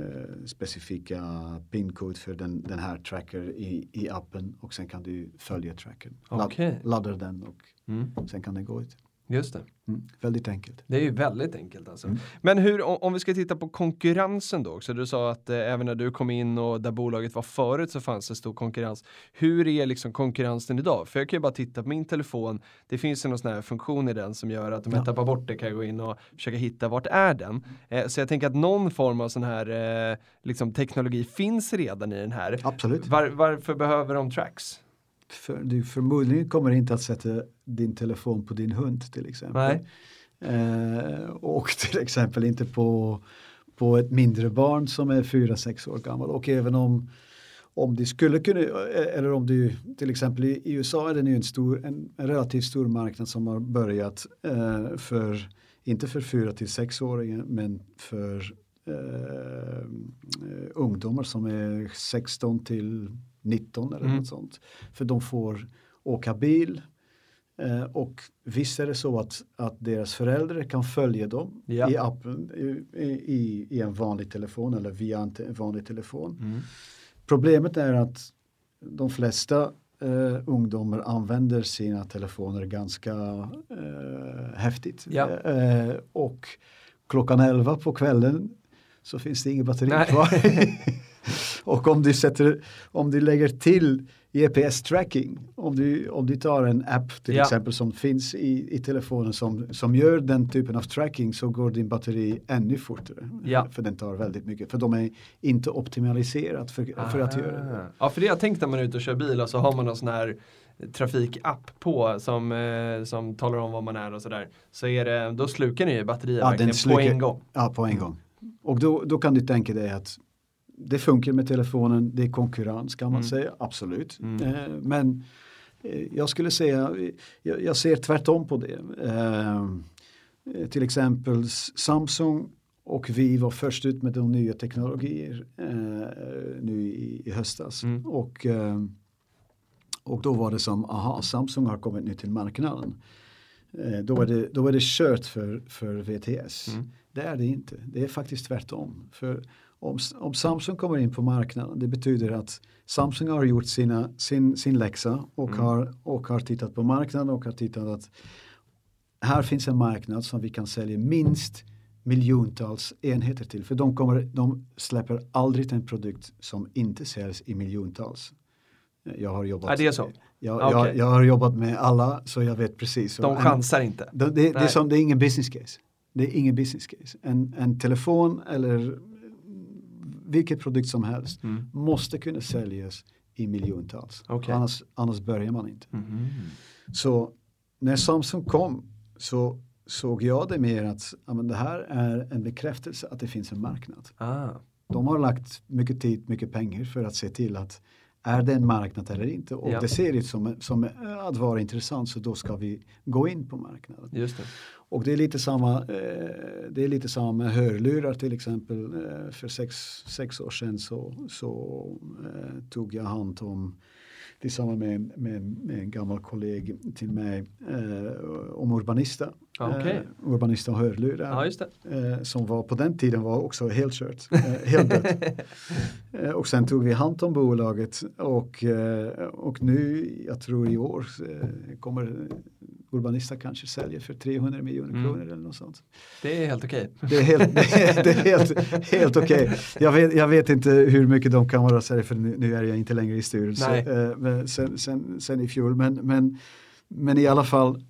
eh, specifika pinkod för den, den här tracker i, i appen och sen kan du följa trackern. Okej. Laddar den och Mm. sen kan den gå ut. Just det. Mm. Väldigt enkelt. Det är ju väldigt enkelt alltså. Mm. Men hur, om, om vi ska titta på konkurrensen då också. Du sa att eh, även när du kom in och där bolaget var förut så fanns det stor konkurrens. Hur är liksom konkurrensen idag? För jag kan ju bara titta på min telefon. Det finns ju någon sån här funktion i den som gör att om jag Ja. tappar bort det kan jag gå in och försöka hitta vart är den. Eh, så jag tänker att någon form av sån här eh, liksom teknologi finns redan i den här. Absolut. Var, varför behöver de tracks? För, du förmodligen kommer inte att sätta din telefon på din hund till exempel. Eh, och till exempel inte på, på ett mindre barn som är 4-6 år gammal. Och även om, om det skulle kunna, eller om du till exempel i, i USA är det nu en, stor, en, en relativt stor marknad som har börjat eh, för, inte för 4 till 6-åringar men för eh, ungdomar som är 16 till 19 eller Mm. något sånt. För de får åka bil eh, och visst är det så att, att deras föräldrar kan följa dem Ja. i appen i, i, i en vanlig telefon eller via en te- vanlig telefon. Mm. Problemet är att de flesta eh, ungdomar använder sina telefoner ganska eh, häftigt. Ja. Eh, och klockan 11 på kvällen så finns det inget batteri Nej. kvar. och om du, sätter, om du lägger till GPS-tracking, om du, om du tar en app till Ja. exempel som finns i, i telefonen som, som gör den typen av tracking så går din batteri ännu fortare. Ja. För den tar väldigt mycket, för de är inte optimaliserat för, för att göra det. Ah. Ja, för det jag tänkte när man är ute och kör bil och så har man någon sån här trafikapp på som, eh, som talar om var man är och sådär. Så är det, då slukar ni ju batterier Ja, på en gång. Ja, på en gång. Och då, då kan du tänka dig att det funkar med telefonen, det är konkurrens kan man Mm. säga, absolut. Mm. Eh, men eh, jag skulle säga, jag, jag ser tvärtom på det. Eh, till exempel Samsung och vi var först ut med de nya teknologier eh, nu i, i höstas. Mm. Och, eh, och då var det som, aha, Samsung har kommit nu till marknaden. Då, är det, då är det kört för, för VTS. Mm. Det är det inte. Det är faktiskt tvärtom. För om, om Samsung kommer in på marknaden, det betyder att Samsung har gjort sina, sin, sin läxa och, Mm. har, och har tittat på marknaden och har tittat att här finns en marknad som vi kan sälja minst miljontals enheter till. För de, kommer, de släpper aldrig en produkt som inte säljs i miljontals. Jag har jobbat, det är så? Jag, Okej. jag, jag har jobbat med alla så jag vet precis. De En- chansar inte. det, det, det, är som, det är ingen business case. Det är ingen business case. En, en telefon eller vilket produkt som helst Mm. måste kunna säljas i miljontals. Okej. Annars, annars börjar man inte. Mhm. Så när Samsung kom så såg jag det mer att ja, men det här är en bekräftelse att det finns en marknad. Ah. De har lagt mycket tid, mycket pengar för att se till att är det en marknad eller inte? Och Ja. det ser ut som, som att vara intressant så då ska vi gå in på marknaden. Just det. Och det är lite samma, eh, det är lite samma med hörlurar till exempel. Eh, för sex, sex år sedan så, så eh, tog jag hand om tillsammans med, med, med en gammal kollega till mig eh, om Urbanista. Okej. Eh, Urbanista och hörlurar. Ja. Eh, som var på den tiden var också helt kört. Eh, helt dött. Eh, och sen tog vi hand om bolaget och, eh, och nu, jag tror i år, eh, kommer Urbanista kanske säljer för 300 miljoner Mm. kronor eller något sånt. Det är helt okej. Det är helt, det är, det är helt, helt okej. Jag, vet, jag vet inte hur mycket de kan vara sälja för nu, nu är jag inte längre i styrelsen eh, sen, sen, sen i fjol. Men, men, men i alla fall,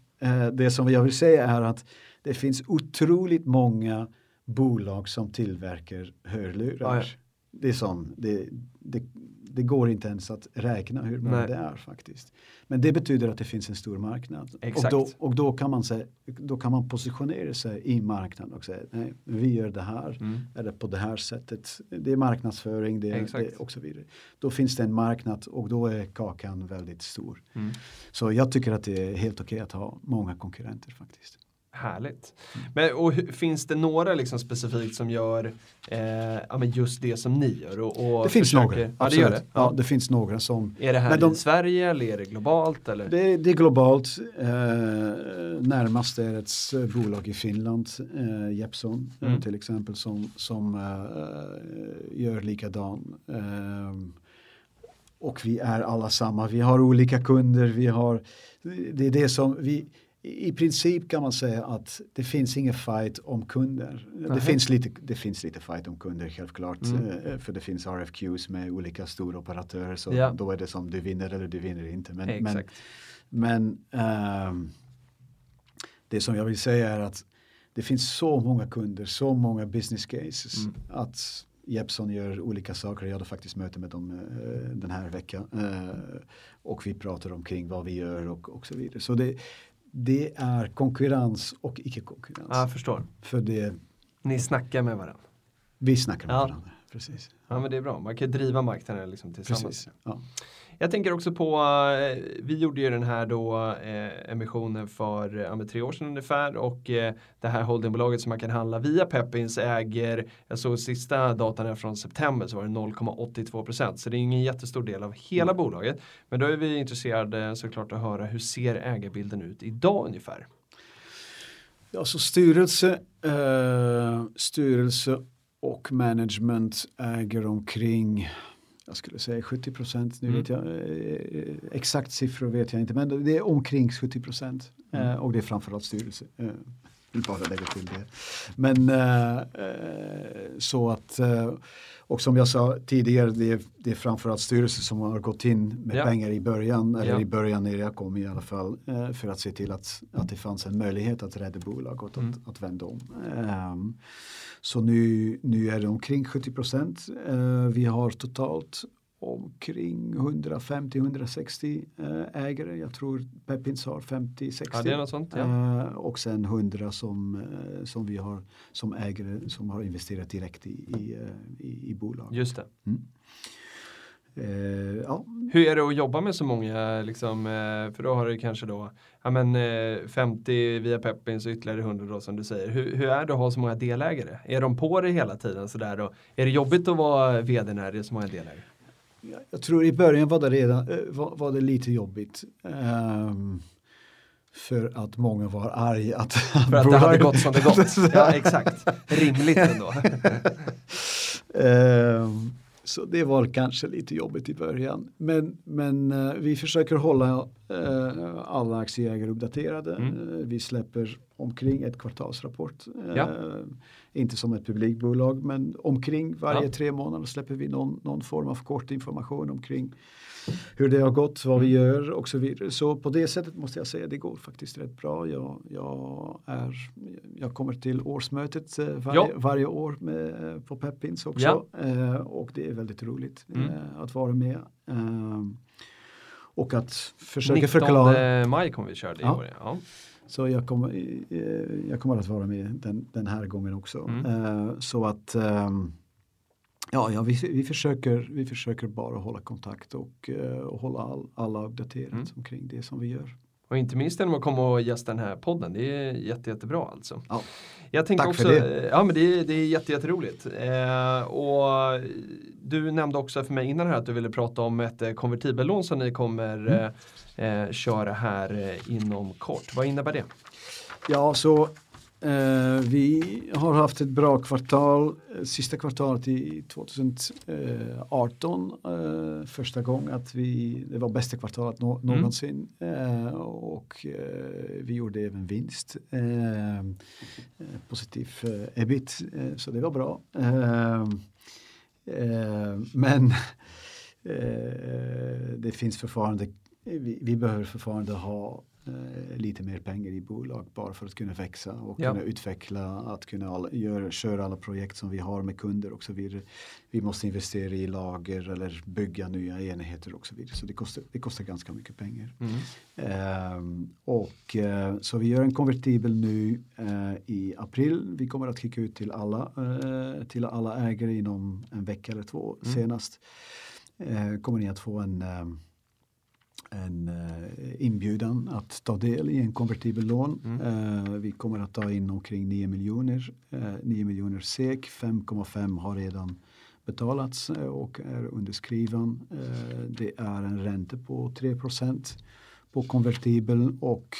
det som jag vill säga är att det finns otroligt många bolag som tillverkar hörlurar. Ja, ja. Det är sån, det, det, det går inte ens att räkna hur många Nej. det är faktiskt. Men det betyder att det finns en stor marknad. Exakt. Och, då, och då, kan man säga, då kan man positionera sig i marknaden och säga nej, vi gör det här Mm. eller på det här sättet. Det är marknadsföring det, det, och så vidare. Då finns det en marknad och då är kakan väldigt stor. Mm. Så jag tycker att det är helt okej att ha många konkurrenter faktiskt. Härligt. Men, och finns det några liksom specifikt som gör eh, ja, men just det som ni gör? Och, och Det finns försöker- några. Ja, det absolut. gör det. Ja, det finns några som Är det här de- i Sverige eller är det globalt? Eller? Det, det är globalt. Eh, närmast är ett bolag i Finland, eh, Jeppson eh, Mm. till exempel, som, som eh, gör likadan. Eh, och vi är alla samma. Vi har olika kunder. Vi har, det är det som vi, i princip kan man säga att det finns ingen fight om kunder. Det finns, lite, det finns lite fight om kunder självklart. Mm. eh, För det finns RFQs med olika stora operatörer. Så Ja. då är det som du vinner eller du vinner inte. Men, men, Exakt. men ehm, det som jag vill säga är att det finns så många kunder, så många business cases Mm. att Jeppson gör olika saker. Jag hade faktiskt möte med dem eh, den här veckan eh, och vi pratar omkring vad vi gör och, och så vidare. Så det, det är konkurrens och icke-konkurrens. Ja, jag förstår. För det, Ni snackar med varandra. vi snackar med Ja. varandra. Precis. Ja men det är bra, man kan driva marknaden liksom tillsammans. Precis. Ja. Jag tänker också på, eh, vi gjorde ju den här då eh, emissionen för eh, ja, tre år sedan ungefär och eh, det här holdingbolaget som man kan handla via Pepins äger, jag såg sista datan här från september så var det 0,82% så det är ingen jättestor del av hela bolaget. Men då är vi intresserade såklart att höra hur ser ägarbilden ut idag ungefär? Ja, så styrelse, eh, styrelse och management äger omkring, jag skulle säga 70 procent, nu Mm. vet jag, eh, exakt siffror vet jag inte, men det är omkring 70 procent eh, Mm. och det är framförallt styrelse. Eh, vill bara lägga till det. Men så att, och som jag sa tidigare, det är, det är framförallt styrelse som har gått in med Ja. pengar i början, eller Ja. i början när jag kom i alla fall, eh, för att se till att, att det fanns en möjlighet att rädda bolag och att, Mm. att, att vända om. Ehm, så nu, nu är det omkring 70 procent. Eh, vi har totalt omkring 150-160 eh, ägare. Jag tror Pepins har 50-60. Ja det är något sånt ja. Eh, och sen 100 som, eh, som vi har som ägare som har investerat direkt i, i, i, i bolag. Just det. Eh, ja, Hur är det att jobba med så många, liksom, för då har du kanske då ja, men, eh, 50 via Peppins och ytterligare 100 då som du säger. Hur, hur är det att ha så många delägare? Är de på det hela tiden sådär då? Är det jobbigt att vara vd när det är så många delägare? Jag, tror i början var det, redan, eh, var, var det lite jobbigt. ehm, för att många var arga att, För att det hade gått som det gått. Ja exakt, rimligt ändå. Ehm, så det var kanske lite jobbigt i början. Men, men eh, vi försöker hålla eh, alla aktieägare uppdaterade. Mm. Eh, vi släpper omkring ett kvartalsrapport. Eh, Ja. Inte som ett publikbolag men omkring varje Ja. tre månader släpper vi någon, någon form av kort information omkring hur det har gått, vad vi gör och så vidare. Så på det sättet måste jag säga det går faktiskt rätt bra. Jag, jag, är, jag kommer till årsmötet eh, varje, Ja. varje år med, eh, på Pepins också. Eh, och det är väldigt roligt Mm. eh, att vara med. Eh, och att försöka 19 förklara. maj kommer vi köra det i Ja. år. Ja. Så jag kommer, jag kommer att vara med den, den här gången också. Mm. Så att ehm, ja, ja vi, vi, försöker, vi försöker bara hålla kontakt och, eh, och hålla all, alla uppdaterat Mm. omkring det som vi gör. Och inte minst genom att komma och gästa den här podden. Det är jätte, jättebra alltså. Ja. Jag tänker Tack också, för det. Ja men det det är jätte, jätteroligt. Eh, och du nämnde också för mig innan här att du ville prata om ett eh, konvertibellån som ni kommer Mm. eh, eh, köra här inom kort. Vad innebär det? Ja, så Eh, vi har haft ett bra kvartal, eh, sista kvartalet i 2018. Eh, första gången att vi, det var bästa kvartalet nå, Mm. någonsin eh, och eh, vi gjorde även vinst. Positiv ebit, så det var bra. Men det finns fortfarande, vi, vi behöver fortfarande ha lite mer pengar i bolag bara för att kunna växa och Ja. kunna utveckla, att kunna all, göra, köra alla projekt som vi har med kunder och så vidare. Vi måste investera i lager eller bygga nya enheter och så vidare. Så det kostar, det kostar ganska mycket pengar. Mm. Ehm, och eh, så vi gör en konvertibel nu eh, i april. Vi kommer att skicka ut till alla, eh, till alla ägare inom en vecka eller två Mm. senast. Eh, kommer ni att få en, eh, en eh, inbjudan att ta del i en konvertibel lån. Mm. Eh, vi kommer att ta in omkring 9 miljoner, eh, 9 miljoner SEK. 5,5 har redan betalats eh, och är underskriven. Eh, Det är en ränta på 3% på konvertibel och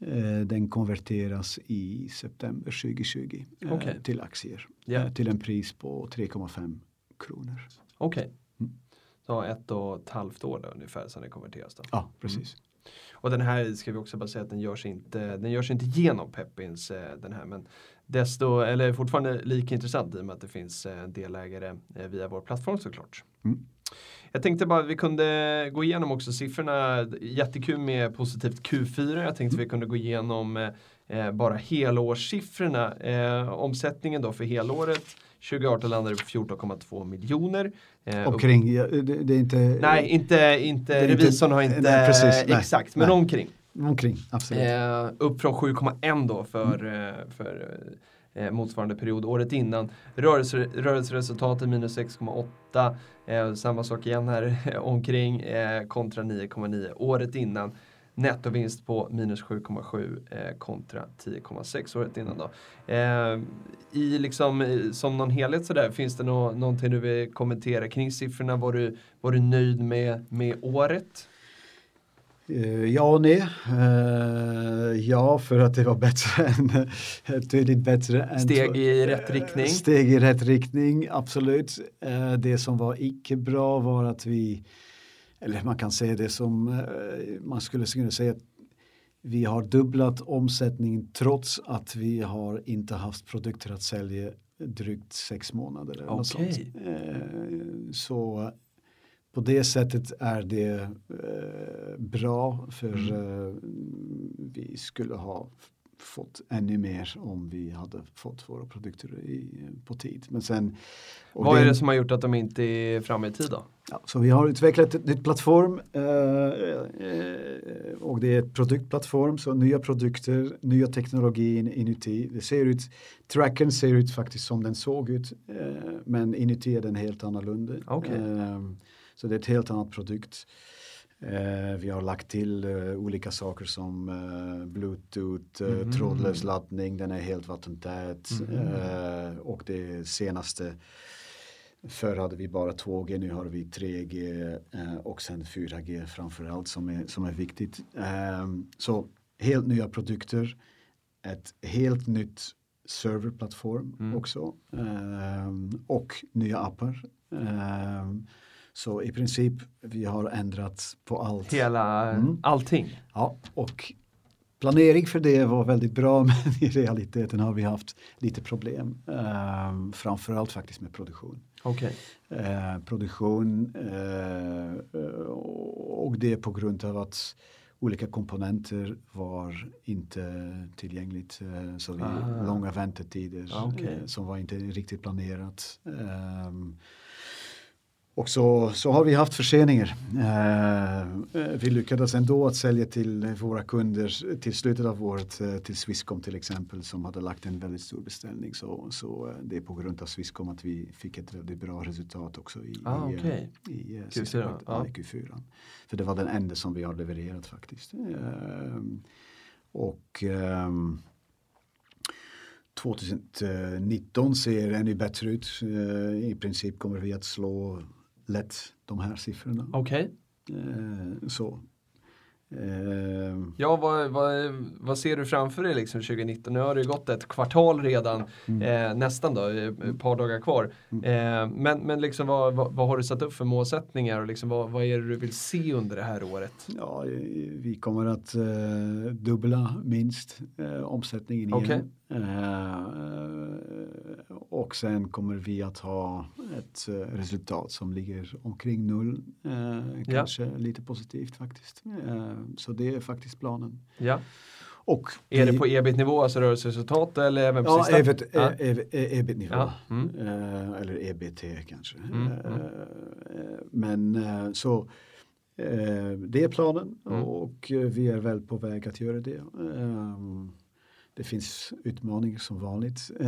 eh, den konverteras i september 2020 eh, Okej. till aktier eh, till en pris på 3,5 kronor. Okej. Mm. Så ett och ett halvt år då, ungefär sedan det konverteras då. Ja, precis. Och den här ska vi också bara säga att den görs inte, den görs inte genom Peppins eh, den här men desto, eller fortfarande lika intressant i och med att det finns eh, delägare eh, via vår plattform såklart. Mm. Jag tänkte bara att vi kunde gå igenom också siffrorna. Jättekul med positivt Q4. Jag tänkte vi kunde gå igenom eh, bara helårssiffrorna. Eh, omsättningen då för helåret 2018 landade på 14,2 miljoner. Eh, Omkring, ja, det, det är inte... Nej, inte, inte Det revisorn har inte nej, precis, nej, exakt, men nej. omkring. Omkring, absolut. Eh, upp från 7,1 då för, eh, för eh, motsvarande period året innan. Rörelse, rörelseresultatet minus 6,8. Eh, samma sak igen här omkring eh, kontra 9,9 året innan. Nettovinst på minus 7,7 eh, kontra 10,6 året innan då. Eh, I liksom, som någon helhet sådär, finns det nå någonting du vill kommentera kring siffrorna? Var du, var du nöjd med, med året? Eh, ja och nej. Eh, ja, för att det var bättre än, tydligt bättre än Steg i rätt riktning. Steg i rätt riktning, absolut. Eh, det som var icke bra var att vi, eller man kan säga det som, eh, man skulle kunna säga att vi har dubblat omsättningen trots att vi har inte haft produkter att sälja drygt sex månader. Eller sånt. Eh, så på det sättet är det eh, bra för eh, vi skulle ha fått ännu mer om vi hade fått våra produkter i, på tid. Men sen, Vad är det- det som har gjort att de inte är framme i tid då? Ja, så vi har utvecklat ett nytt plattform eh, eh, och det är ett produktplattform, så nya produkter, nya teknologin inuti. Det ser ut, trackern ser ut faktiskt som den såg ut, eh, men inuti är den helt annorlunda. Okej. Eh, så det är ett helt annat produkt. Eh, vi har lagt till eh, olika saker som eh, bluetooth, Mhm. trådlös laddning, den är helt vattentät eh, och det senaste Förr hade vi bara 2G, nu har vi 3G eh, och sen 4G framförallt som är, som är viktigt. Så helt nya produkter, ett helt nytt serverplattform Mm. också och nya appar. Ehm, så i princip vi har ändrat på allt. Hela, Mm. allting? Ja, och planering för det var väldigt bra men i realiteten har vi haft lite problem. Um, framförallt faktiskt med produktion. Okej. Eh, produktion eh, och det på grund av att olika komponenter var inte tillgängligt. Eh, så vi, Ah. långa väntetider Ah, okej. eh, som var inte riktigt planerat. Ehm, och så, så har vi haft förseningar. Eh, vi lyckades ändå att sälja till våra kunder till slutet av året eh, till Swisscom till exempel som hade lagt en väldigt stor beställning. Så, så eh, det är på grund av Swisscom att vi fick ett väldigt bra resultat också i, Ah, i, okej. i eh, Q4, sista kvart- ja. ja, i Q4. För det var den enda som vi har levererat faktiskt. Ehm, och ehm, 2019 ser ännu bättre ut. I princip kommer vi att slå lätt de här siffrorna. Okej. Eh, så. Eh, Ja, vad, vad, vad ser du framför dig liksom 2019? Nu har det ju gått ett kvartal redan, eh, nästan då, eh, ett par dagar kvar. Eh, men men liksom vad, vad, har du satt upp för målsättningar och liksom vad, vad är det du vill se under det här året? Ja, vi kommer att eh, dubbla minst eh, omsättningen igen. Okej. Eh, och sen kommer vi att ha ett eh, resultat som ligger omkring noll. Eh, Ja. kanske lite positivt faktiskt. Så det är faktiskt planen. Ja. Och Är vi- det på ebit-nivå, alltså rörelseresultat eller även på Ja, sista? ebit, Ja. e- e- e- ebit-nivå. Ja, mm. Eller EBT kanske. Mm, mm. men så det är planen Mm. och vi är väl på väg att göra det. Eh, det finns utmaningar som vanligt. eh,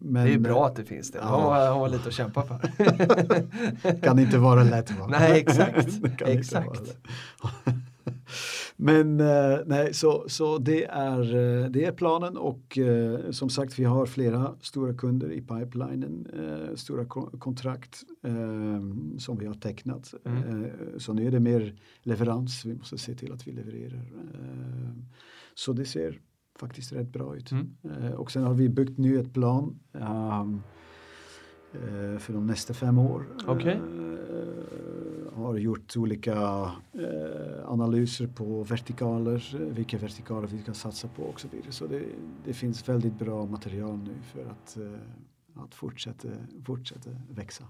men Det är bra att det finns det. Ja. Har man, har lite att kämpa för. kan inte vara lätt. Va? Nej, exakt. Exakt. Men eh, nej, så, så det, är, eh, det är planen och eh, som sagt vi har flera stora kunder i pipelinen, eh, stora ko- kontrakt eh, som vi har tecknat. Mm. Eh, så nu är det mer leverans, vi måste se till att vi levererar. Eh, så det ser faktiskt rätt bra ut. Mm. Eh, och sen har vi byggt nu ett plan ehm, eh, för de nästa fem år. Okej. Eh, har gjort olika eh, analyser på vertikaler, vilka vertikaler vi kan satsa på och så vidare. Så det, det finns väldigt bra material nu för att, eh, att fortsätta, fortsätta växa.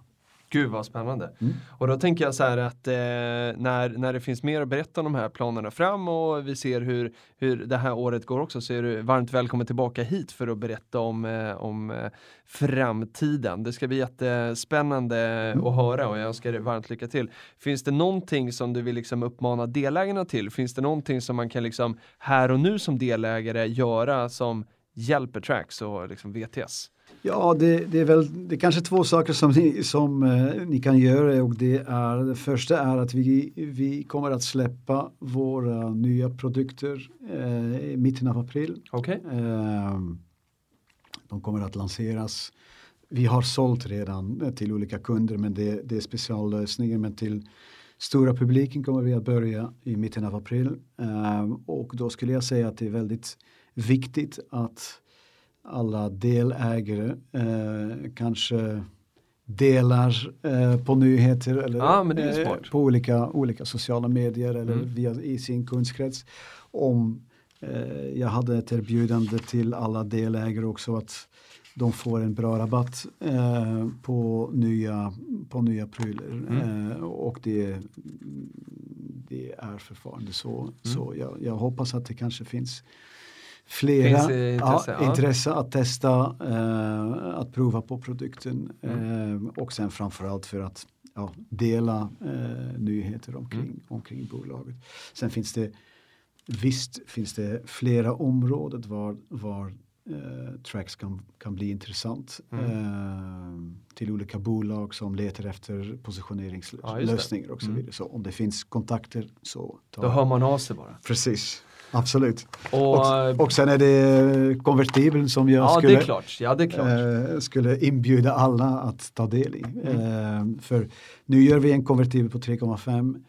Gud vad spännande. Mm. Och då tänker jag så här att eh, när, när det finns mer att berätta om de här planerna fram och vi ser hur, hur det här året går också så är du varmt välkommen tillbaka hit för att berätta om, eh, om eh, framtiden. Det ska bli jättespännande att höra och jag önskar dig varmt lycka till. Finns det någonting som du vill liksom uppmana delägarna till? Finns det någonting som man kan liksom här och nu som delägare göra som hjälper Trax och liksom VTS? Ja, det, det är väl det är kanske två saker som, ni, som eh, ni kan göra och det är det första är att vi, vi kommer att släppa våra nya produkter eh, i mitten av april. Okej? Eh, de kommer att lanseras. Vi har sålt redan eh, till olika kunder men det, det är speciallösningar men till stora publiken kommer vi att börja i mitten av april. Eh, och då skulle jag säga att det är väldigt viktigt att alla delägare eh, kanske delar eh, på nyheter eller är eh, på olika, olika sociala medier eller Mm. via, i sin kundskrets. Om eh, jag hade ett erbjudande till alla delägare också att de får en bra rabatt eh, på, nya, på nya prylar. Mm. Eh, och det, det är förfarande så. Mm. Så jag, jag hoppas att det kanske finns flera intresse, ja, intresse att testa, eh, att prova på produkten Mm. eh, och sen framförallt för att ja, dela eh, nyheter omkring, Mm. omkring bolaget. Sen finns det visst finns det flera områden var, var eh, Trax kan, kan bli intressant Mm. eh, till olika bolag som letar efter positioneringslösningar och så Mm. vidare. Så om det finns kontakter så ta Då hör man av sig bara. Precis, absolut. Och, Och, och sen är det konvertibeln som jag ja, skulle, det är klart. Ja, det är klart. eh, skulle inbjuda alla att ta del i. Mm. Eh, för nu gör vi en konvertibel på 3,5.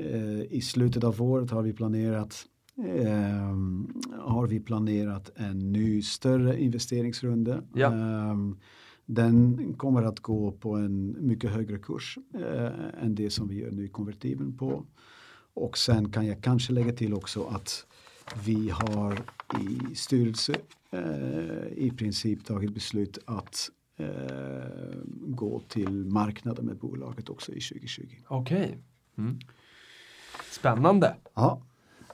Eh, I slutet av året har vi planerat eh, har vi planerat en ny större investeringsrunda. Ja. Eh, den kommer att gå på en mycket högre kurs eh, än det som vi gör nu i konvertibeln på. Och sen kan jag kanske lägga till också att vi har i styrelse eh, i princip tagit beslut att eh, gå till marknaden med bolaget också i 2020. Okej. Mm. Spännande. Ja.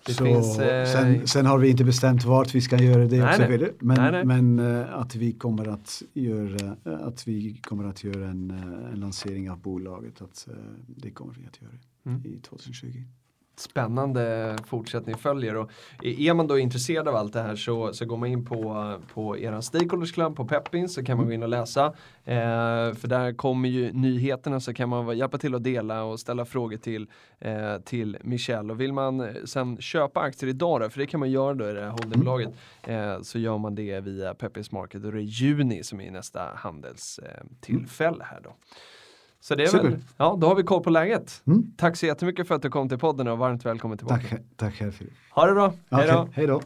Det så finns, eh, sen, sen har vi inte bestämt vart vi ska göra det Nej, och så nej. vidare. Men, Nej, nej. men eh, att vi kommer att göra, eh, att vi kommer att göra en, eh, en lansering av bolaget. Att, eh, det kommer vi att göra Mm. i 2020. Spännande fortsättning följer och är man då intresserad av allt det här så, så går man in på, på er Stakeholders Club på Peppins så kan man gå in och läsa. Eh, för där kommer ju nyheterna så kan man hjälpa till att dela och ställa frågor till, eh, till Michelle. Och vill man eh, sen köpa aktier idag då, för det kan man göra då i det här holdingbolaget, eh, så gör man det via Peppins Market och det är juni som är nästa handelstillfälle eh, här då. Så det är Super. väl, ja då har vi koll på läget. Mm. Tack så jättemycket för att du kom till podden och varmt välkommen tillbaka. Tack, tack Filip. Ha det bra, hej då! Hej då.